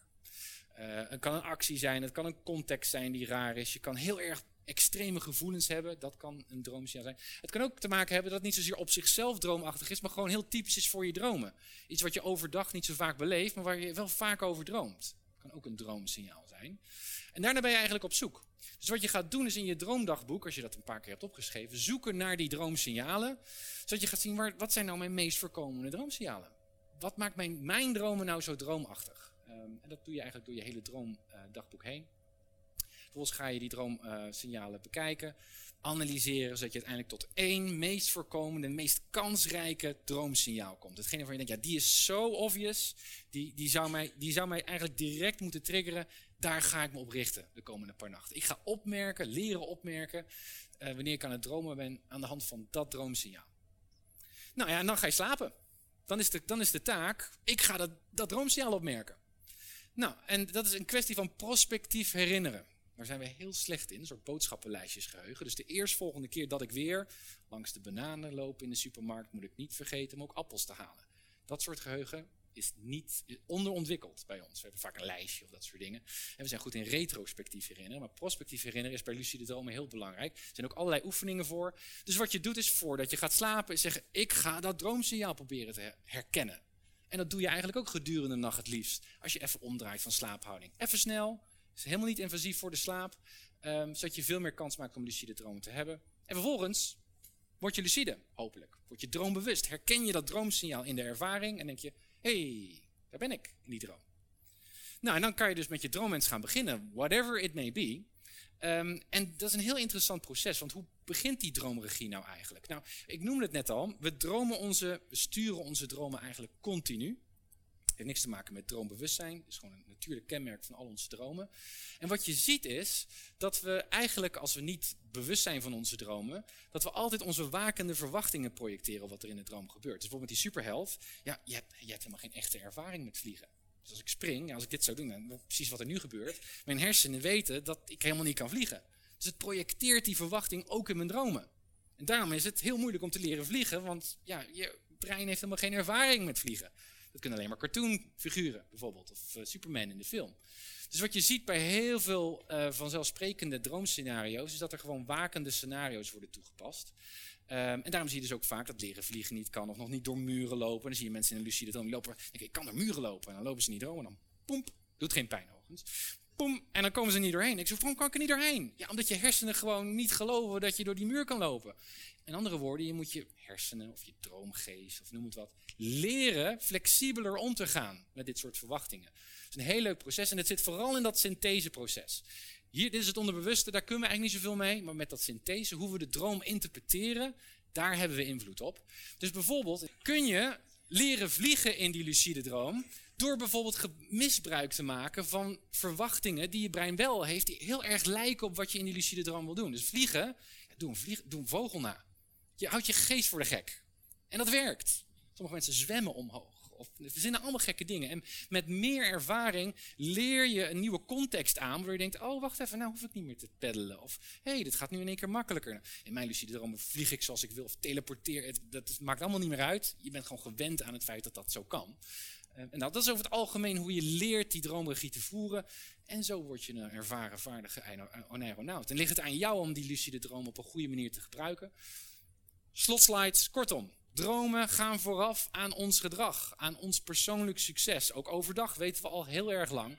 S3: Uh, het kan een actie zijn, het kan een context zijn die raar is. Je kan heel erg extreme gevoelens hebben. Dat kan een droomsignaal zijn. Het kan ook te maken hebben dat het niet zozeer op zichzelf droomachtig is, maar gewoon heel typisch is voor je dromen. Iets wat je overdag niet zo vaak beleeft, maar waar je wel vaak over droomt. Dat kan ook een droomsignaal zijn. En daarna ben je eigenlijk op zoek. Dus wat je gaat doen is in je droomdagboek, als je dat een paar keer hebt opgeschreven, zoeken naar die droomsignalen. Zodat je gaat zien, waar, wat zijn nou mijn meest voorkomende droomsignalen? Wat maakt mijn, mijn dromen nou zo droomachtig? Um, en dat doe je eigenlijk door je hele droomdagboek heen. Vervolgens ga je die droomsignalen uh, bekijken, analyseren, zodat je uiteindelijk tot één meest voorkomende, meest kansrijke droomsignaal komt. Hetgene waarvan je denkt, ja, die is zo obvious, die, die, zou mij, die zou mij eigenlijk direct moeten triggeren. Daar ga ik me op richten de komende paar nachten. Ik ga opmerken, leren opmerken, uh, wanneer ik aan het dromen ben, aan de hand van dat droomsignaal. Nou ja, en dan ga je slapen. Dan is de, dan is de taak, ik ga dat, dat droomsignaal opmerken. Nou, en dat is een kwestie van prospectief herinneren. Daar zijn we heel slecht in, een soort boodschappenlijstjes geheugen. Dus de eerstvolgende keer dat ik weer langs de bananen loop in de supermarkt, moet ik niet vergeten om ook appels te halen. Dat soort geheugen is niet onderontwikkeld bij ons. We hebben vaak een lijstje of dat soort dingen. En we zijn goed in retrospectief herinneren, maar prospectief herinneren is bij lucide dromen heel belangrijk. Er zijn ook allerlei oefeningen voor. Dus wat je doet is voordat je gaat slapen, zeggen: ik ga dat droomsignaal proberen te herkennen. En dat doe je eigenlijk ook gedurende de nacht het liefst. Als je even omdraait van slaaphouding. Even snel, is helemaal niet invasief voor de slaap, um, zodat je veel meer kans maakt om lucide dromen te hebben. En vervolgens word je lucide, hopelijk. Word je droombewust. Herken je dat droomsignaal in de ervaring en denk je, hey, daar ben ik in die droom. Nou, en dan kan je dus met je droommens gaan beginnen, whatever it may be. Um, en dat is een heel interessant proces, want hoe begint die droomregie nou eigenlijk? Nou, ik noemde het net al, we dromen onze, we sturen onze dromen eigenlijk continu heeft niks te maken met droombewustzijn. Het is gewoon een natuurlijk kenmerk van al onze dromen. En wat je ziet is dat we eigenlijk, als we niet bewust zijn van onze dromen, dat we altijd onze wakende verwachtingen projecteren wat er in de droom gebeurt. Dus bijvoorbeeld die superheld, ja, je hebt, je hebt helemaal geen echte ervaring met vliegen. Dus als ik spring, als ik dit zou doen, dan precies wat er nu gebeurt. Mijn hersenen weten dat ik helemaal niet kan vliegen. Dus het projecteert die verwachting ook in mijn dromen. En daarom is het heel moeilijk om te leren vliegen, want ja, je brein heeft helemaal geen ervaring met vliegen. Dat kunnen alleen maar cartoonfiguren bijvoorbeeld, of uh, Superman in de film. Dus wat je ziet bij heel veel uh, vanzelfsprekende droomscenario's, is dat er gewoon wakende scenario's worden toegepast. Um, en daarom zie je dus ook vaak dat leren vliegen niet kan, of nog niet door muren lopen. En dan zie je mensen in een lucide droom lopen, denk ik kan door muren lopen. En dan lopen ze niet door en dan poemp, doet geen pijn overigens. Poem, en dan komen ze niet doorheen. Ik zeg, waarom kan ik er niet doorheen? Ja, omdat je hersenen gewoon niet geloven dat je door die muur kan lopen. In andere woorden, je moet je hersenen of je droomgeest of noem het wat, leren flexibeler om te gaan met dit soort verwachtingen. Het is een heel leuk proces en het zit vooral in dat syntheseproces. Hier, dit is het onderbewuste, daar kunnen we eigenlijk niet zoveel mee, maar met dat synthese, hoe we de droom interpreteren, daar hebben we invloed op. Dus bijvoorbeeld, kun je leren vliegen in die lucide droom door bijvoorbeeld misbruik te maken van verwachtingen die je brein wel heeft, die heel erg lijken op wat je in die lucide droom wil doen. Dus vliegen, doe een, vlieg, doe een vogel na. Je houdt je geest voor de gek. En dat werkt. Sommige mensen zwemmen omhoog. Of verzinnen allemaal gekke dingen. En met meer ervaring leer je een nieuwe context aan. Waar je denkt, oh wacht even, nou hoef ik niet meer te peddelen. Of hé, hey, dit gaat nu in één keer makkelijker. In mijn lucide droom vlieg ik zoals ik wil. Of teleporteer. Dat maakt allemaal niet meer uit. Je bent gewoon gewend aan het feit dat dat zo kan. Eh, en nou, dat is over het algemeen hoe je leert die droomregie te voeren. En zo word je een ervaren, vaardige aeronaut. En ligt het aan jou om die lucide droom op een goede manier te gebruiken. Slotslides, kortom. Dromen gaan vooraf aan ons gedrag, aan ons persoonlijk succes. Ook overdag weten we al heel erg lang.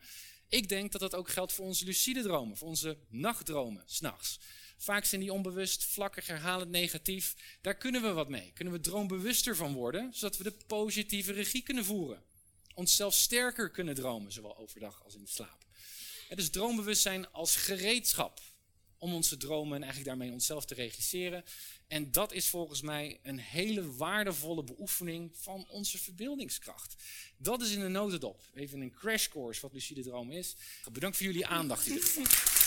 S3: Ik denk dat dat ook geldt voor onze lucide dromen, voor onze nachtdromen, s'nachts. Vaak zijn die onbewust, vlakkig, herhalend negatief. Daar kunnen we wat mee. Kunnen we droombewuster van worden, zodat we de positieve regie kunnen voeren. Onszelf sterker kunnen dromen, zowel overdag als in slaap. Het is droombewustzijn als gereedschap om onze dromen en eigenlijk daarmee onszelf te regisseren. En dat is volgens mij een hele waardevolle beoefening van onze verbeeldingskracht. Dat is in de notendop. Even een crash course wat lucide droom is. Bedankt voor jullie aandacht in ieder geval.